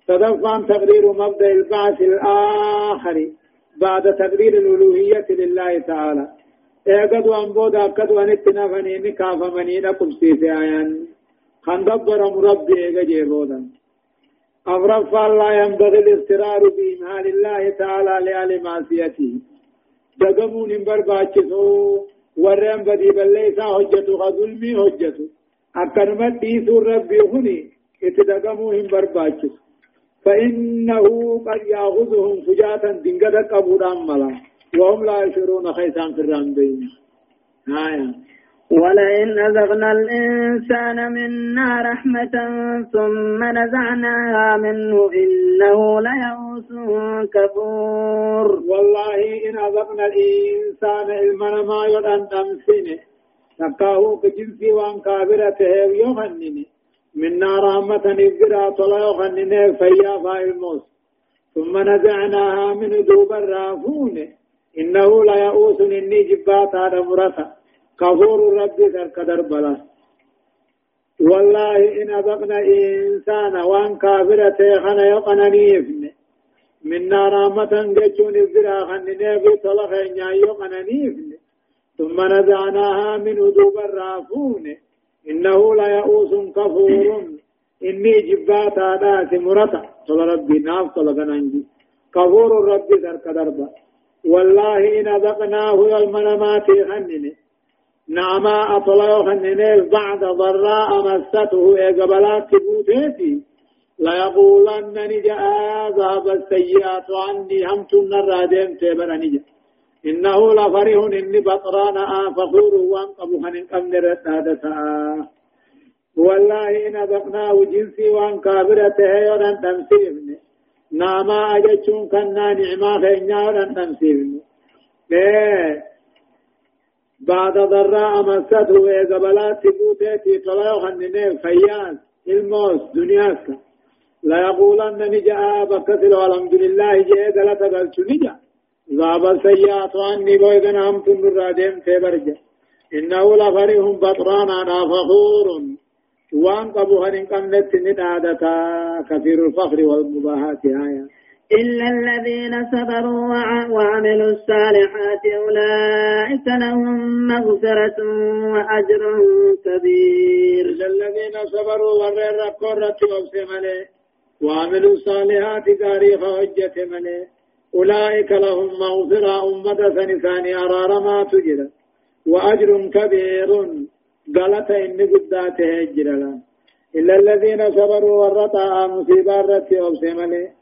تدفعن تقرير مبدأ البعث الآخر بعد تقرير الألوهية لله تعالى. ايقظ وان بودا قد وان اتنافني نكافا منين قبسي في آيان. خندبر مربي إيقا جيبودا أمرا فلا ينبغي الاضطرار بإمهال الله تعالى لأهل معصيته دقمون برباچسو ورم بدي بليسا حجتو غظلمي حجتو أكرمت ديسو ربي هني اتدقموهم برباچسو فإنه قد يأخذهم فجاة دنگدا قبودان ملا وهم لا يشعرون خيسان في الرمبين آية ولئن أذقنا الإنسان منا رحمة ثم نزعناها منه إنه ليئوس كفور. والله إن أذقنا الإنسان علما ما يران تمسينه تكاهو كجنسي وان كابرته يوهنني منا رحمة نبرا طلا يوهنني فيا فايموس ثم نزعناها من دوب الرافون إنه ليئوس إني جبات هذا مرثا كفور ربي كدر بلا. والله إن أبقنا إنسان وأن كافرة خنا يقننيفن من رحمة جتون الزرا خنني في طلق إن يقننيفن ثم نزعناها من دوب الرافون. إنه ليئوس كفور. إني جبات ناس مرتا. صلى ربي ناف صلى بنانجي كفور ربي ذرك دربا والله إن ذقناه المنامات خننه نعما أطلعوا خننه بعد ضراء مسته إقبلات بوتيتي ليقولن نجا ذهب السيئات عني همت النرادين تيبر نجا. إنه لفرح إني بطران فخور وأن قبو خنن قمن ردادتا والله إن ذقناه جنسي وأن كابرته يودن تمسيفني ناما أجتشون كنا نعما خينيا يودن تمسيفني إيه. بعد ضراء مسته وقبلات تبوتي طلعوا خننين فياس الموس دنياك. لا يقولن نجا بكثل والحمد لله جاء غلط قلت نجا. ذاب السيئات عني بويغن هم تنر ديم تبرجا إنه لفرح بطران أنا فخور. وان قبوها نقمنت ندادتا كثير الفخر والمباهات آية إلا الذين صبروا وعملوا الصالحات أولئك لهم مغفرة وأجر كبير. إلا الذين صبروا ورر قرة وبسمله وعملوا الصالحات تاريخ حجة ملي أولئك لهم مغفرة أمة سنسان أرار ما تجر وأجر كبير قالت إن قدات هجر إلا الذين صبروا ورطا مصيبا رتي أبسملي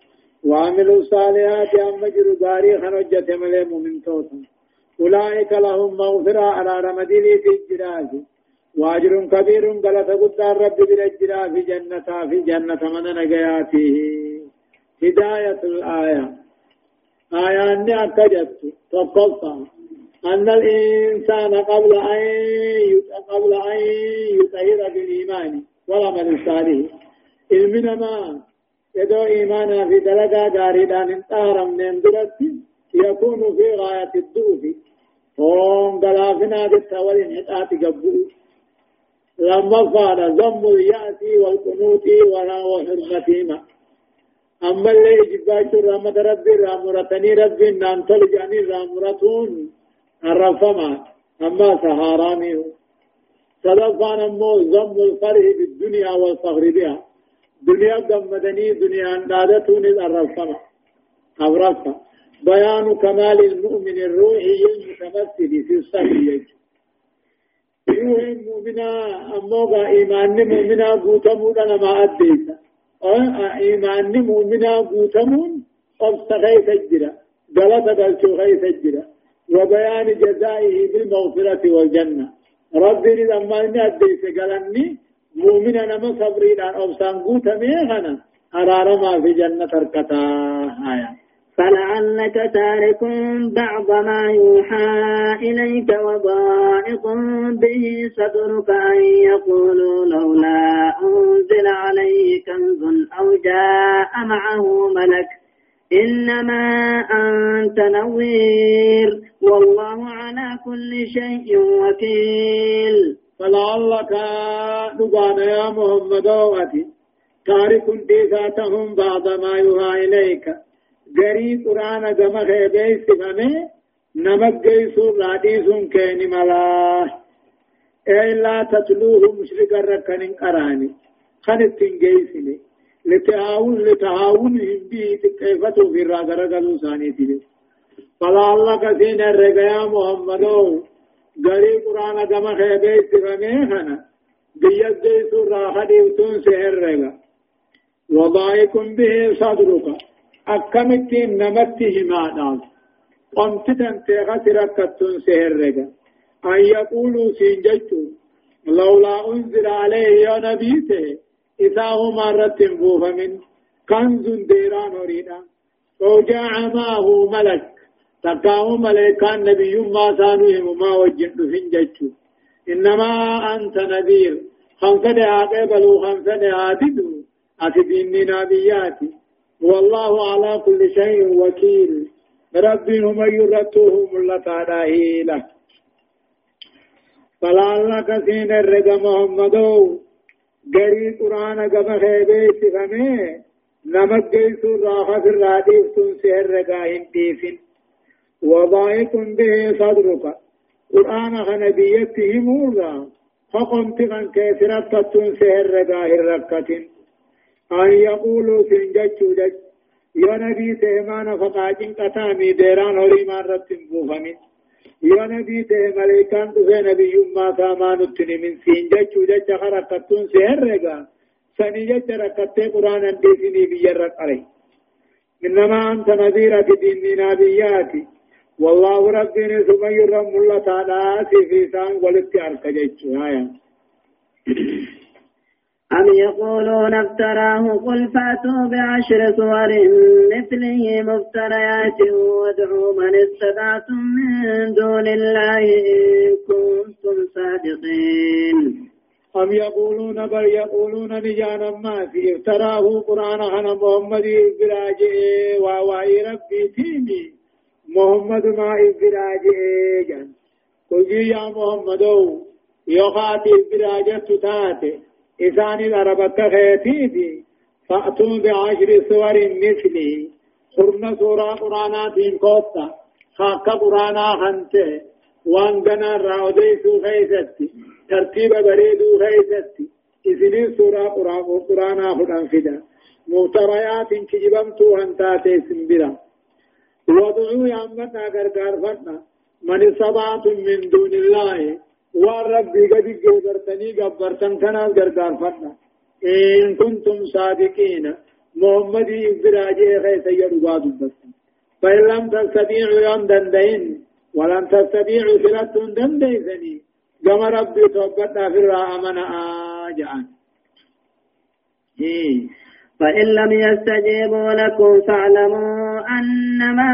وعملوا الصالحات أما جر تاريخ حجة ملي مؤمن توتا أولئك لهم مغفرة على رمدين في الجراج وأجر كبير غلط قدار رب برجرا في جنة في جنة من نجياته هداية الآية. آية أني أكجت تقصى أن الإنسان قبل أن قبل أن يطهر بالإيمان والعمل الصالح. علمنا يدو إيمانا في دلقا غاريدان انتهر من درتي يكون في غاية الدوف هم غلافنا بالتولي انحطاط قبول لما قال ذم اليأس والقنوت وحرمتهما أما اللي جباش رحمة ربي رامرتني ربي نانتل جاني رامرتون الرفما أما سهاراني. سلفان أمو ذم الفرح بالدنيا والفخر بها. دنيا قمدني دنيا اندادتون الرفما أبرفا بيان كمال المؤمن الروحي المتمثل في الصحيح روح مؤمنا أموغا إيمان مؤمنا قوتمون أنا ما أديت إيمان مؤمنا قوتمون قبس غيث الجرى قلت قلت غيث الجرى وبيان جزائه بالمغفرة والجنة. ربي لما أديت قالني مؤمنا نما صبري لأن أبسان قوتمي غنا أرارما في جنة تركتا. آيات فلعلك تارك بعض ما يوحى إليك وضائق به صدرك أن يقولوا لولا أنزل عليه كنز أو جاء معه ملك. إنما أنت نوير. والله على كل شيء وكيل. فلعلك دبان يا محمد واتي تارك ديساتهم بعض ما يوحى إليك. غري قرآن غم خيبه استفامه نمك جيسون راديسون كيني ملا. إلا تتلوه مشرق الركن قراني خنتين جيسني لتعاون لتعاون هندي كيفتو في ثاني تلي فلا الله كسين الرقيا محمدو غري قرآن غم خيبه استفامه خنا بيد جيسون راحة ديوتون سهر رقا وضائكم به صدرك أكمتين نمته معنى قمت تنتيغ سركتون سهرقا أن يقولوا سينجيتو لولا أنزل عليه يا نبيته إذا هو مرة من كنز ديران وريدا وجاء معه ملك تقاه ملكان نبي ما سانوهم ما وجهت فينجيتو إنما أنت نذير قبلوا خمسة دعاء تدو أتديني نبياتي والله على كل شيء وكيل ربي هم يرتوهم لتعالى فلعلك سين الرقى محمدو قري قرآن قم خيبه سفمه نمك جيسو راحة الراديف تنسي الرقى هنديفن وضائق به صدرك. قرآن نبيته مولا فقمت من كيسرت تتون سهر رقاه الركة أن يقولوا سنججو جج يا نبي تهمان فقاجن قتامي ديران هوري ما رتن بوفمين. يا نبي ته ملائكان دفه نبي ما سامان اتني من سنججو جج خرقتون سهر رقاه. سنجج ركته قرآن انديسني بيرق عليه. إنما أنت نذير دين نبياتي والله ربنا ثم يرم الله تعالى في سان ولت أركجت آية. أم يقولون افتراه قل فاتوا بعشر سور مثله مفتريات وادعوا من استطعتم من دون الله إن كنتم صادقين. أم يقولون بل يقولون نجانا ما في. افتراه قرآن عن محمد براجئ وواي ربي تيمي. محمد ما إبراجه جان قل يا محمد يخاتي إبراجة تاتي إساني العربة خيتيتي فأتوا بعشر سور مثلي خرنا سورة قرآنات قوتا خاك قرآنا خنته وان جنا راوديسو خيستي ترتيب بريدو خيستي إذن سورة قرآنا خدان فدا مفتريات كجبمتو هنتاتي سنبرا وادعوا يا أمتنا غرغار فتنا. من سبعة من دون الله. والرب قد جبرتني جبرتن كنا غرغار فتنا. إن كنتم صادقين. محمد إبراجي خيس يرغاد بس فإن لم تستطيعوا يوم دندين. ولم تستطيعوا فلت دنديسني كما ربي توبتنا في الرحمن آجعان إيه. فإن لم يستجيبوا لكم فاعلموا أنما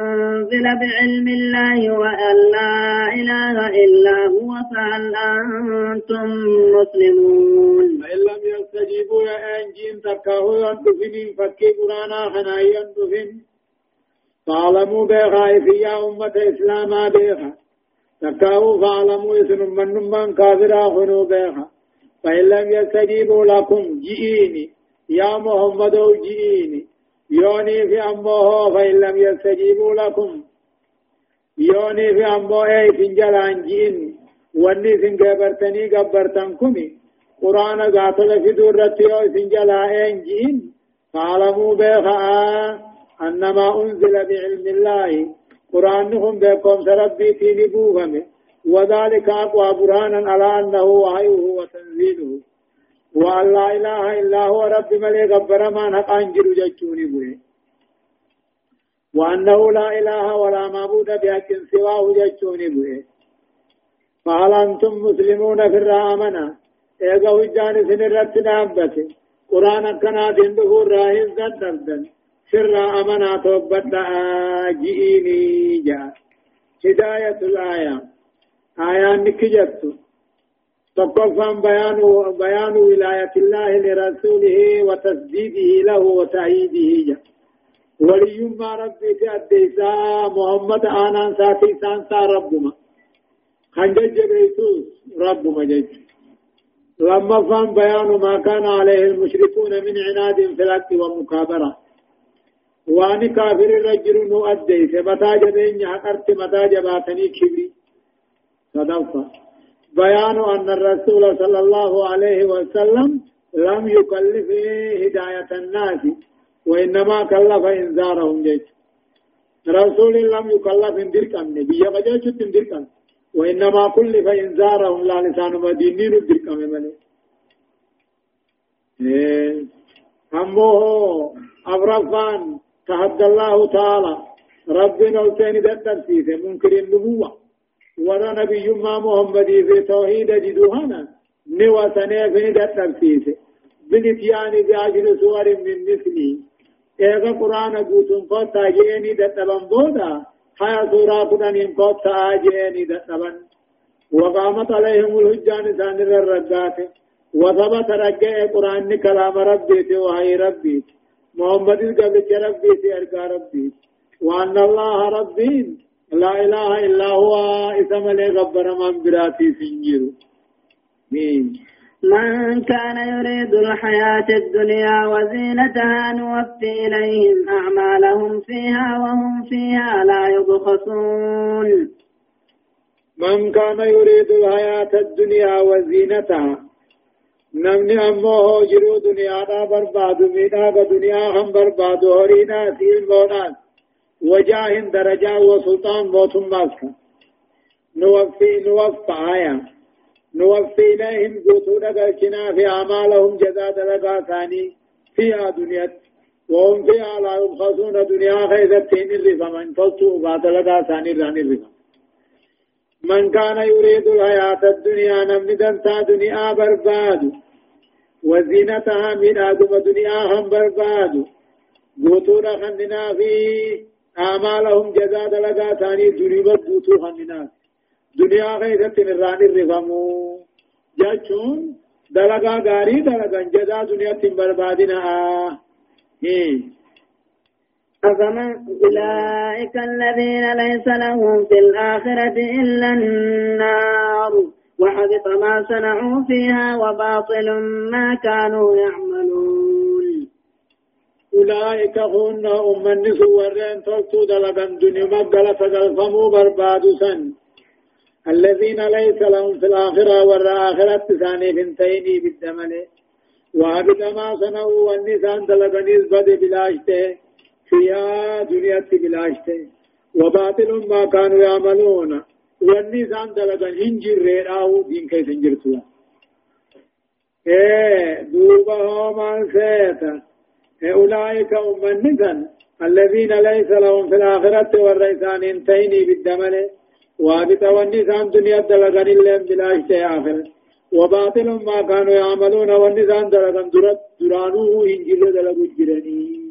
أنزل بعلم الله وأن لا إله إلا هو فهل أنتم مسلمون؟ فإن لم يستجيبوا يا أنجين تكاهو يندفن فكي قرانا خنا يندفن. فاعلموا بيخا يا أمة إسلاما بيخا. تكاهو فاعلموا إسن من من كافرا خنو بيخا. فإن لم يستجيبوا لكم جئيني. يا محمد جئيني يوني في أمه فإن لم يستجيبوا لكم. يوني في أمه أي فنجلان جئين واني سنجبرتني قبرتنكمي قرآن قاتل في دورتي أو سنجلا أين جئين فاعلموا بيخاء أنما أنزل بعلم الله. قرآنهم بكم سربي في نبوهم وذلك أقوى برهانا على أنه وحيه وتنزيله. وأن لا إله إلا هو رب ملي غبر ما نقان جلو جتوني بوي. وأنه لا إله ولا معبود بحق سواه جتوني بوي. فهل أنتم مسلمون في الرامنا إيغا وجان سنرت نابت. قرآن كنا دندهور راهز دندن سر أمنا توبت جئيني جاء هداية الآية. آية نكجت. تقفا بيان بيان ولاية الله لرسوله وتسديده له وتأييده. ولي ما ربي في الديسا محمد آنان ساتي سانسا ربما. خنجج بيتوس ربما جج لما فهم بيان ما كان عليه المشركون من عناد في الأرض ومكابرة. وأني كافر الرجل نؤدي متى جبين حقرت كبري. صدفة. بيان أن الرسول صلى الله عليه وسلم لم يكلف هداية الناس وإنما كلف إنذارهم جيش. رسول لم يكلف اندرك أمن بيا بجاش اندرك وإنما كلف إنذارهم لا لسان مدينين اندرك أمن إيه. أمه أبرفان تحدى الله تعالى. ربنا وسين دتر فيه منكر النبوة ورا نبي ما محمد في توحيد جدوهنا نوى سنة فين دتر فيه بنتياني بأجل سور من مثلي. ايغا قرآن قوتن قوتا جيني دتبن بودا حيا سورة قدن قوتا جيني دتبن وقامت عليهم الحجان سانر الرقات وثبت رجاء قرآن كلام ربي وهي ربي. محمد قبل ربي أرقى ربي. وأن الله ربي لا إله إلا هو إسم لي غبر من براتي سنجر من كان يريد الحياة الدنيا وزينتها نوفي إليهم أعمالهم فيها وهم فيها لا يبخسون. من كان يريد الحياة الدنيا وزينتها نمني أمه جرو دنيا دا برباد مينا دنيا هم برباد هورينا سيل مونات وجاه درجة وسلطان موتم ماسكا نوفي نوفى آية نوفي إليهم قوتون قلتنا في أعمالهم جزاء دلقا ثاني فيها دنيا وهم فيها لا يبخسون دنيا خيزتين الرفا. فلتوا بعد لقا ثاني ران الرفا. من كان يريد الحياة الدنيا نمن دنتا دنيا برباد. وزينتها من آدم دنيا هم برباد. قوتون خندنا في أعمالهم جزاء دلقا ثاني دريبت قوتو خندنا دنيا غيرت نران الرفمو جاچون دلقا غاري دلقا جزاء دنيا تنبربادنا أفمن أولئك الذين ليس لهم في الآخرة إلا النار. وحبط ما صنعوا فيها وباطل ما كانوا يعملون. أولئك هن أمن سورين تلتو دلقا دنيا مقلة تقلفموا بربادو سن. الذين ليس لهم في الآخرة والآخرة ثاني بنتين بالدمل. وعبد ما صنعوا والنسان دلقنيز بد بلاشته. فيها دنيا بلاشته. وباطل ما كانوا يعملون. والنسان دلقن هنجر ريراو دين كيس هنجرتوا إيه دوبا ما سيتا. أولئك أمنسا الذين ليس لهم في الآخرة والريسان انتيني بالدمل وابت والنسان دنيا دلقن اللهم بلاشته آخرة وباطل ما كانوا يعملون والنسان درت درانوه إنجيل دلقوا جرني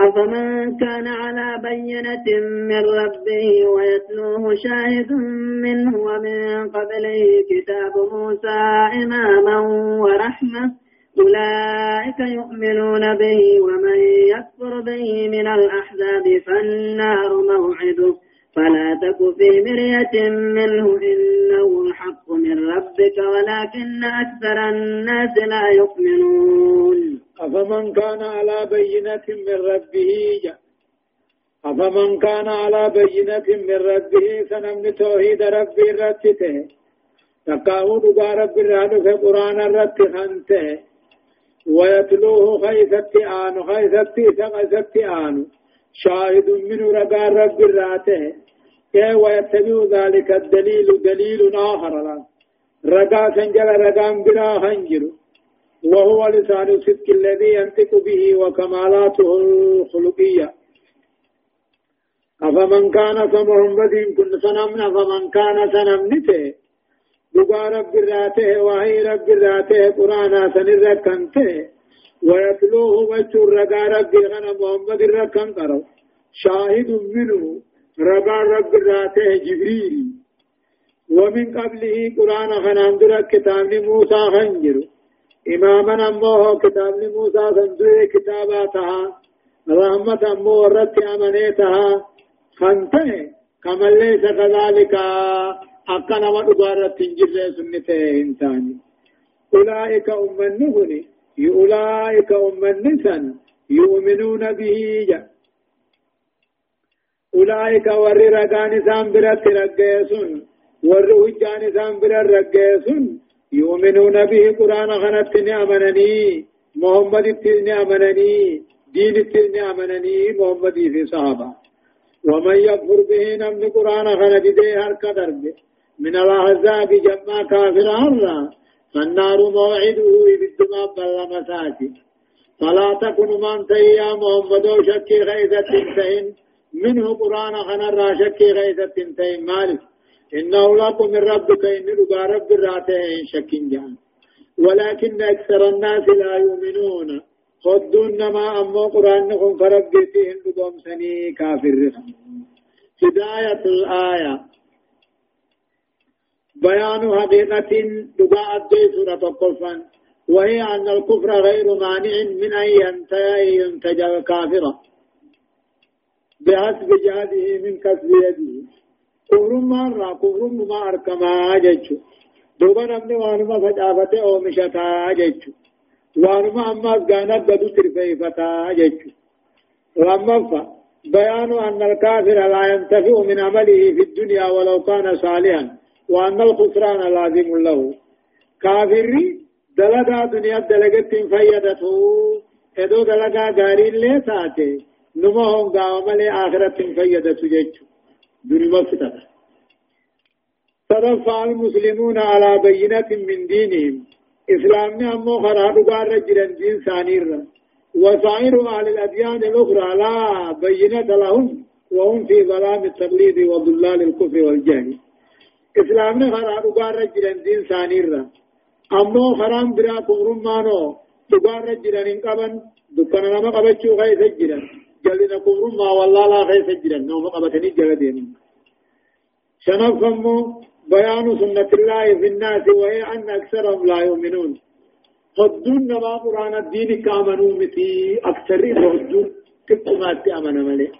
أفمن كان على بينة من ربه ويتلوه شاهد منه ومن قبله كتاب موسى إماما ورحمة أولئك يؤمنون به ومن يكفر به من الأحزاب فالنار موعده. فلا تك في مرية منه إنه الحق من ربك ولكن أكثر الناس لا يؤمنون. أفمن كان على بينة من ربه أفمن كان على بينة من ربه سنمن توحيد ربي رتته تقاو دقا رب الرحل في قرآن الرت خنته ويتلوه خيثت آن خيثت سغثت آن شاهد من رقا رب الراته كي ويتبع ذلك الدليل دليل آخر لا رقا سنجل رقا بلا خنجر وهو لسان الصدق الذي ينطق به وكمالاته الخلقية. أفمن كان كمحمد كن سنمنا فمن كان سنمنته دقا رب الراته وهي رب الراته قرانا سنركنته ويتلوه وجه رقا رب غنى محمد الركن قرو شاهد منه ربا رب راته جبريل ومن قبله قرآن خناندر كتاب موسى خنجر إماما أمه كتاب موسى خنجر كتاباتها رحمة أمه رت أمنيتها خنته كما ليس كذلك أكنا ودبارة تنجر سنته إنساني أولئك أمنهن أولئك أمنسا يؤمنون به جاء أولئك ور رقان سام برت رقيسون ور هجان سام برت رقيسون يؤمنون به قرآن خنت أمنني محمد اتني أمنني دين اتني أمنني محمد في صحابة ومن يكفر به نمن قرآن خنت دي هرك درب من الأحزاب جمع كافر الله فالنار موعده بالدماء بلمساتي فلا تكن من تيا محمد شكي غيثة تنتهن منه قرآن خنا راشك غيثة تنتين مالك. إنه لق من ربك إن ربا رب الراتين شك جان. ولكن أكثر الناس لا يؤمنون. خدون ما أمو قرآن نكون فربتين لقوم سني كافر هداية الآية. بيان حقيقة دقاء الدي سورة القرآن وهي أن الكفر غير مانع من أن ينتج كافرا بحسب جهده من كسب يده. كفر ما را كفر ما أركما جيتشو. دوبا نمني وانما فجافته أو مشتا جيتشو. وانما أما أسغانا بدو ترفيفتا جيتشو. وأما فا بيان أن الكافر لا ينتفع من عمله في الدنيا ولو كان صالحا. وأن الخسران لازم له. كافر دلقا دنيا دلقت فيدته ادو دلقا غارين لي ساتي نما هم لي آخرة فيدته جيجو دنيا مفتة ترفع المسلمون على بينة من دينهم إسلامنا أمو خراب قار جرن دين سانير وسائر أهل الأديان الأخرى لا بينة لهم وهم في ظلام التقليد وضلال الكفر والجهل إسلامنا خراب قار جرن دين سانير أمو خرام برا كفر مانو دقار جرن قبن دكنا نما قبچو خيس جرن جلنا كفر ما والله لا خيس جرن نوم قبتني جلدين شنفهم بيان سنة الله في الناس وهي أن أكثرهم لا يؤمنون هدون نما قرآن الدين كامنوا متي أكثر هدون كتمات أمن ملئ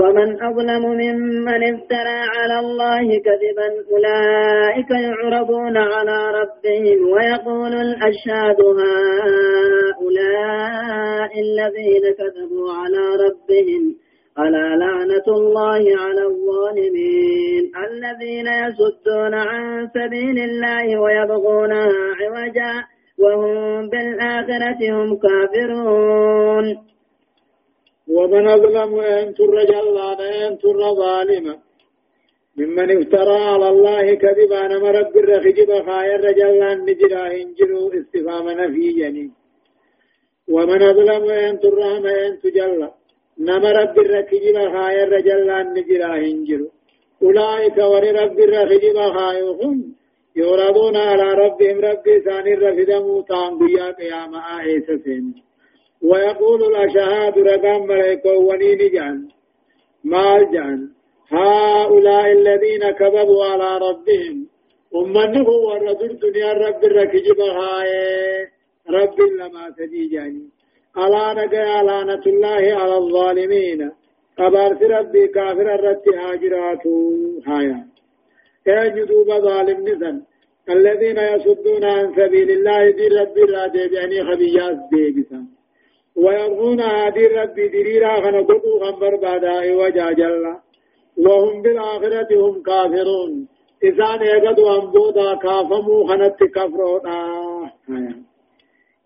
ومن أظلم ممن افترى على الله كذبا أولئك يعرضون على ربهم ويقول الأشهاد هؤلاء الذين كذبوا على ربهم ألا لعنة الله على الظالمين الذين يصدون عن سبيل الله ويبغونها عوجا وهم بالآخرة هم كافرون ومن أظلم أن الرجل أن تر ظالما ممن افترى على الله كذبا نمرب الرخجب خاير رجل أن نجرا هنجروا استفام نفي جنين ومن أظلم أن ترهم أن تجلى نما رب الركجب خاير رجلان نجرا هنجر. أولئك ور رب الركجب خايهم يورادون على ربهم ربي ثاني رفدموا تانقيا قيام آئيس سين ويقول الأشهاد رقام ملائكة ونين جان مال جان هؤلاء الذين كذبوا على ربهم. أمنه ورد الدنيا رب الركجب خاي رب لما تجي ألا نجا لعنة الله على الظالمين. قبارت ربي كافر الرت هاجرات هايا. يجدوب ظالم نزل. الذين يصدون عن سبيل الله دي ربي را ديبعني خبيات ديبسا ويرغون هذه ربي دريرا خنقضوا خنبر بعدها وجا جل وهم بالآخرة هم كافرون. إذا يقضوا أنبودا كافموا خنت كفرون آه.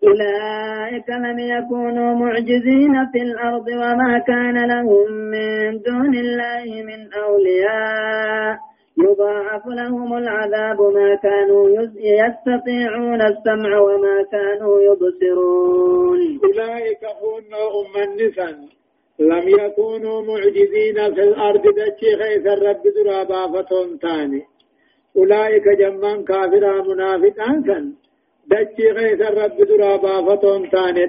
أولئك لم يكونوا معجزين في الأرض وما كان لهم من دون الله من أولياء. يضاعف لهم العذاب ما كانوا يستطيعون السمع وما كانوا يبصرون. أولئك هم أم النساء لم يكونوا معجزين في الأرض. دتشي خيث الرب درابا تاني أولئك جمان كافرا منافقا كان دچي غيث الرب درابا تاني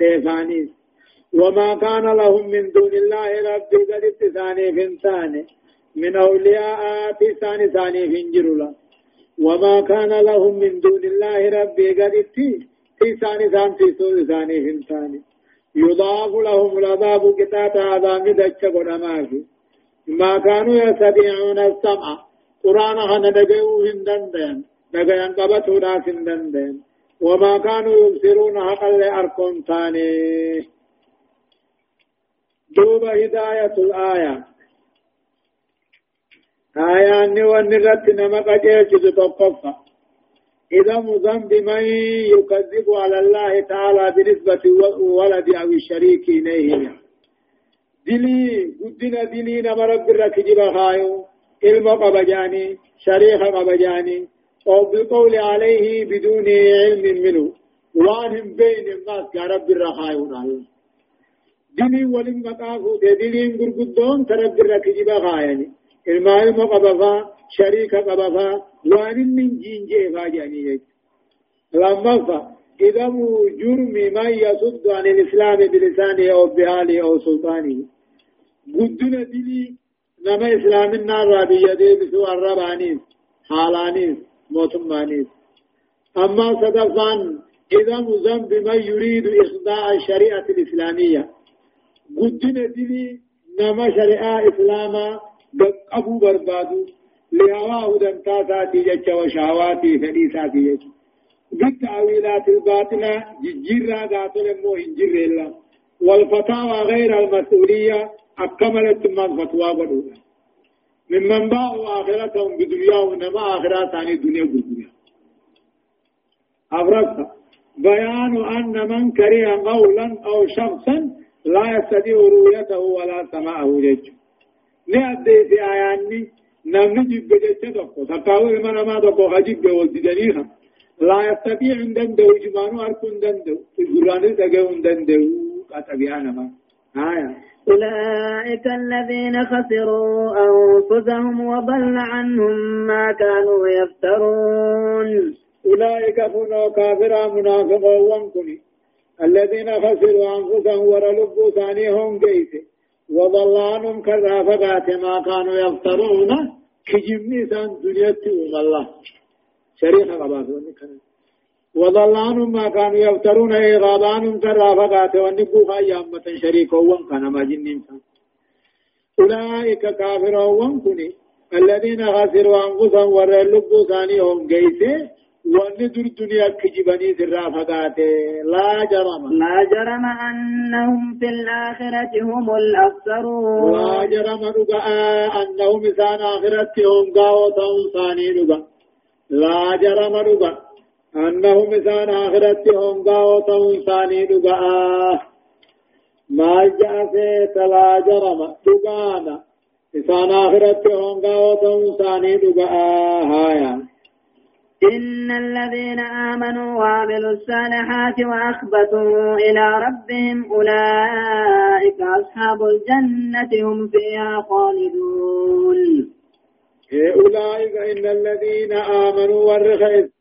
ديفانيس وما كان لهم من دون الله ربي قد اتساني فنتاني من أولياء تساني ثاني فنجرلا وما كان لهم من دون الله ربي قد تساني ثاني تساني ثاني فنتاني يضاف لهم العذاب كتاب عذاب دچ قدماكي ما كانوا يستطيعون السمع. قرآن خنا دقيو هندن دغيان قبطو داسن دندن وما كانوا يبصرون حقا لأركم ثاني دوب هداية الآية. آية أني ونرت نمك جيش تقفى إذا ذنب من يكذب على الله تعالى بنسبة ولد أو الشريك إليه دلي قدنا دلي نمرب الركجب خايو علم قبجاني شريخ قبجاني أو بالقول عليه بدون علم منه وان بين الناس يا رب الرخاء ونعلم ديني ولم مقافو دينين قرقدون ترب الركجب خايني المال مقبفا شريك قبفا وان من جينجي فاجاني لما فا إذا جرم ما يصد عن الإسلام بلسانه أو بحاله أو سلطانه قدنا ديني نما إسلام النار دي بسوء الربانيس حالانيس موتمانيس أما صدفان إذا مزن بما يريد إخضاع الشريعة الإسلامية قدنا دلي نما شريعة إسلاما أبو بربادو لهواه دمتاتاتي جج وشهواتي فليساتي جج بالتأويلات الباطلة ججيرا ذات المو هنجر الله والفتاوى غير المسؤولية أكملت من فتوى بدولا ممن باعوا آخرتهم بدنيا ونما آخرات عن الدنيا بالدنيا أبرزها بيان أن من كره قولا أو شخصا لا يستطيع رؤيته ولا سماعه جيجو نأدي في آياني نمني جب جيجو دقو تقاوي من ما دقو خجب والدجنيها لا يستطيع دندو جمانو أركون دندو القرآن تقون دندو قطبيانا ما آية أولئك الذين خسروا أنفسهم وضل عنهم ما كانوا يفترون أولئك كانوا كافرا منافقا وانكني الذين خسروا أنفسهم ورلبوا ثانيهم جيس وضل عنهم كذافقات ما كانوا يفترون. كجمني سان دنيا الله. شريحة كانت وضل عنهم ما كانوا يفترون. إغاض عنهم كرافقات ونبو خيامة شريكا وان كان ما جنين أولئك كافرون وانكني الذين خسروا أنفسهم ورلبوا ثانيهم جيس وان در دنيا كجبني سرا فقاته لا جرم. لا جرم أنهم في الآخرة هم الأخسرون. لا جرم رقاء أنهم سان آخرتهم قاوتهم ثاني رقاء لا جرم رقاء أنهم سان آخرتهم قاوتهم ثاني رقاء ما جاء لا جرم. رقاء إسان آخرتهم قاوتهم ثاني رقاء هايا إن الذين آمنوا وعملوا الصالحات وأخبتوا إلى ربهم أولئك أصحاب الجنة هم فيها خالدون. أولئك إن الذين آمنوا والرخيص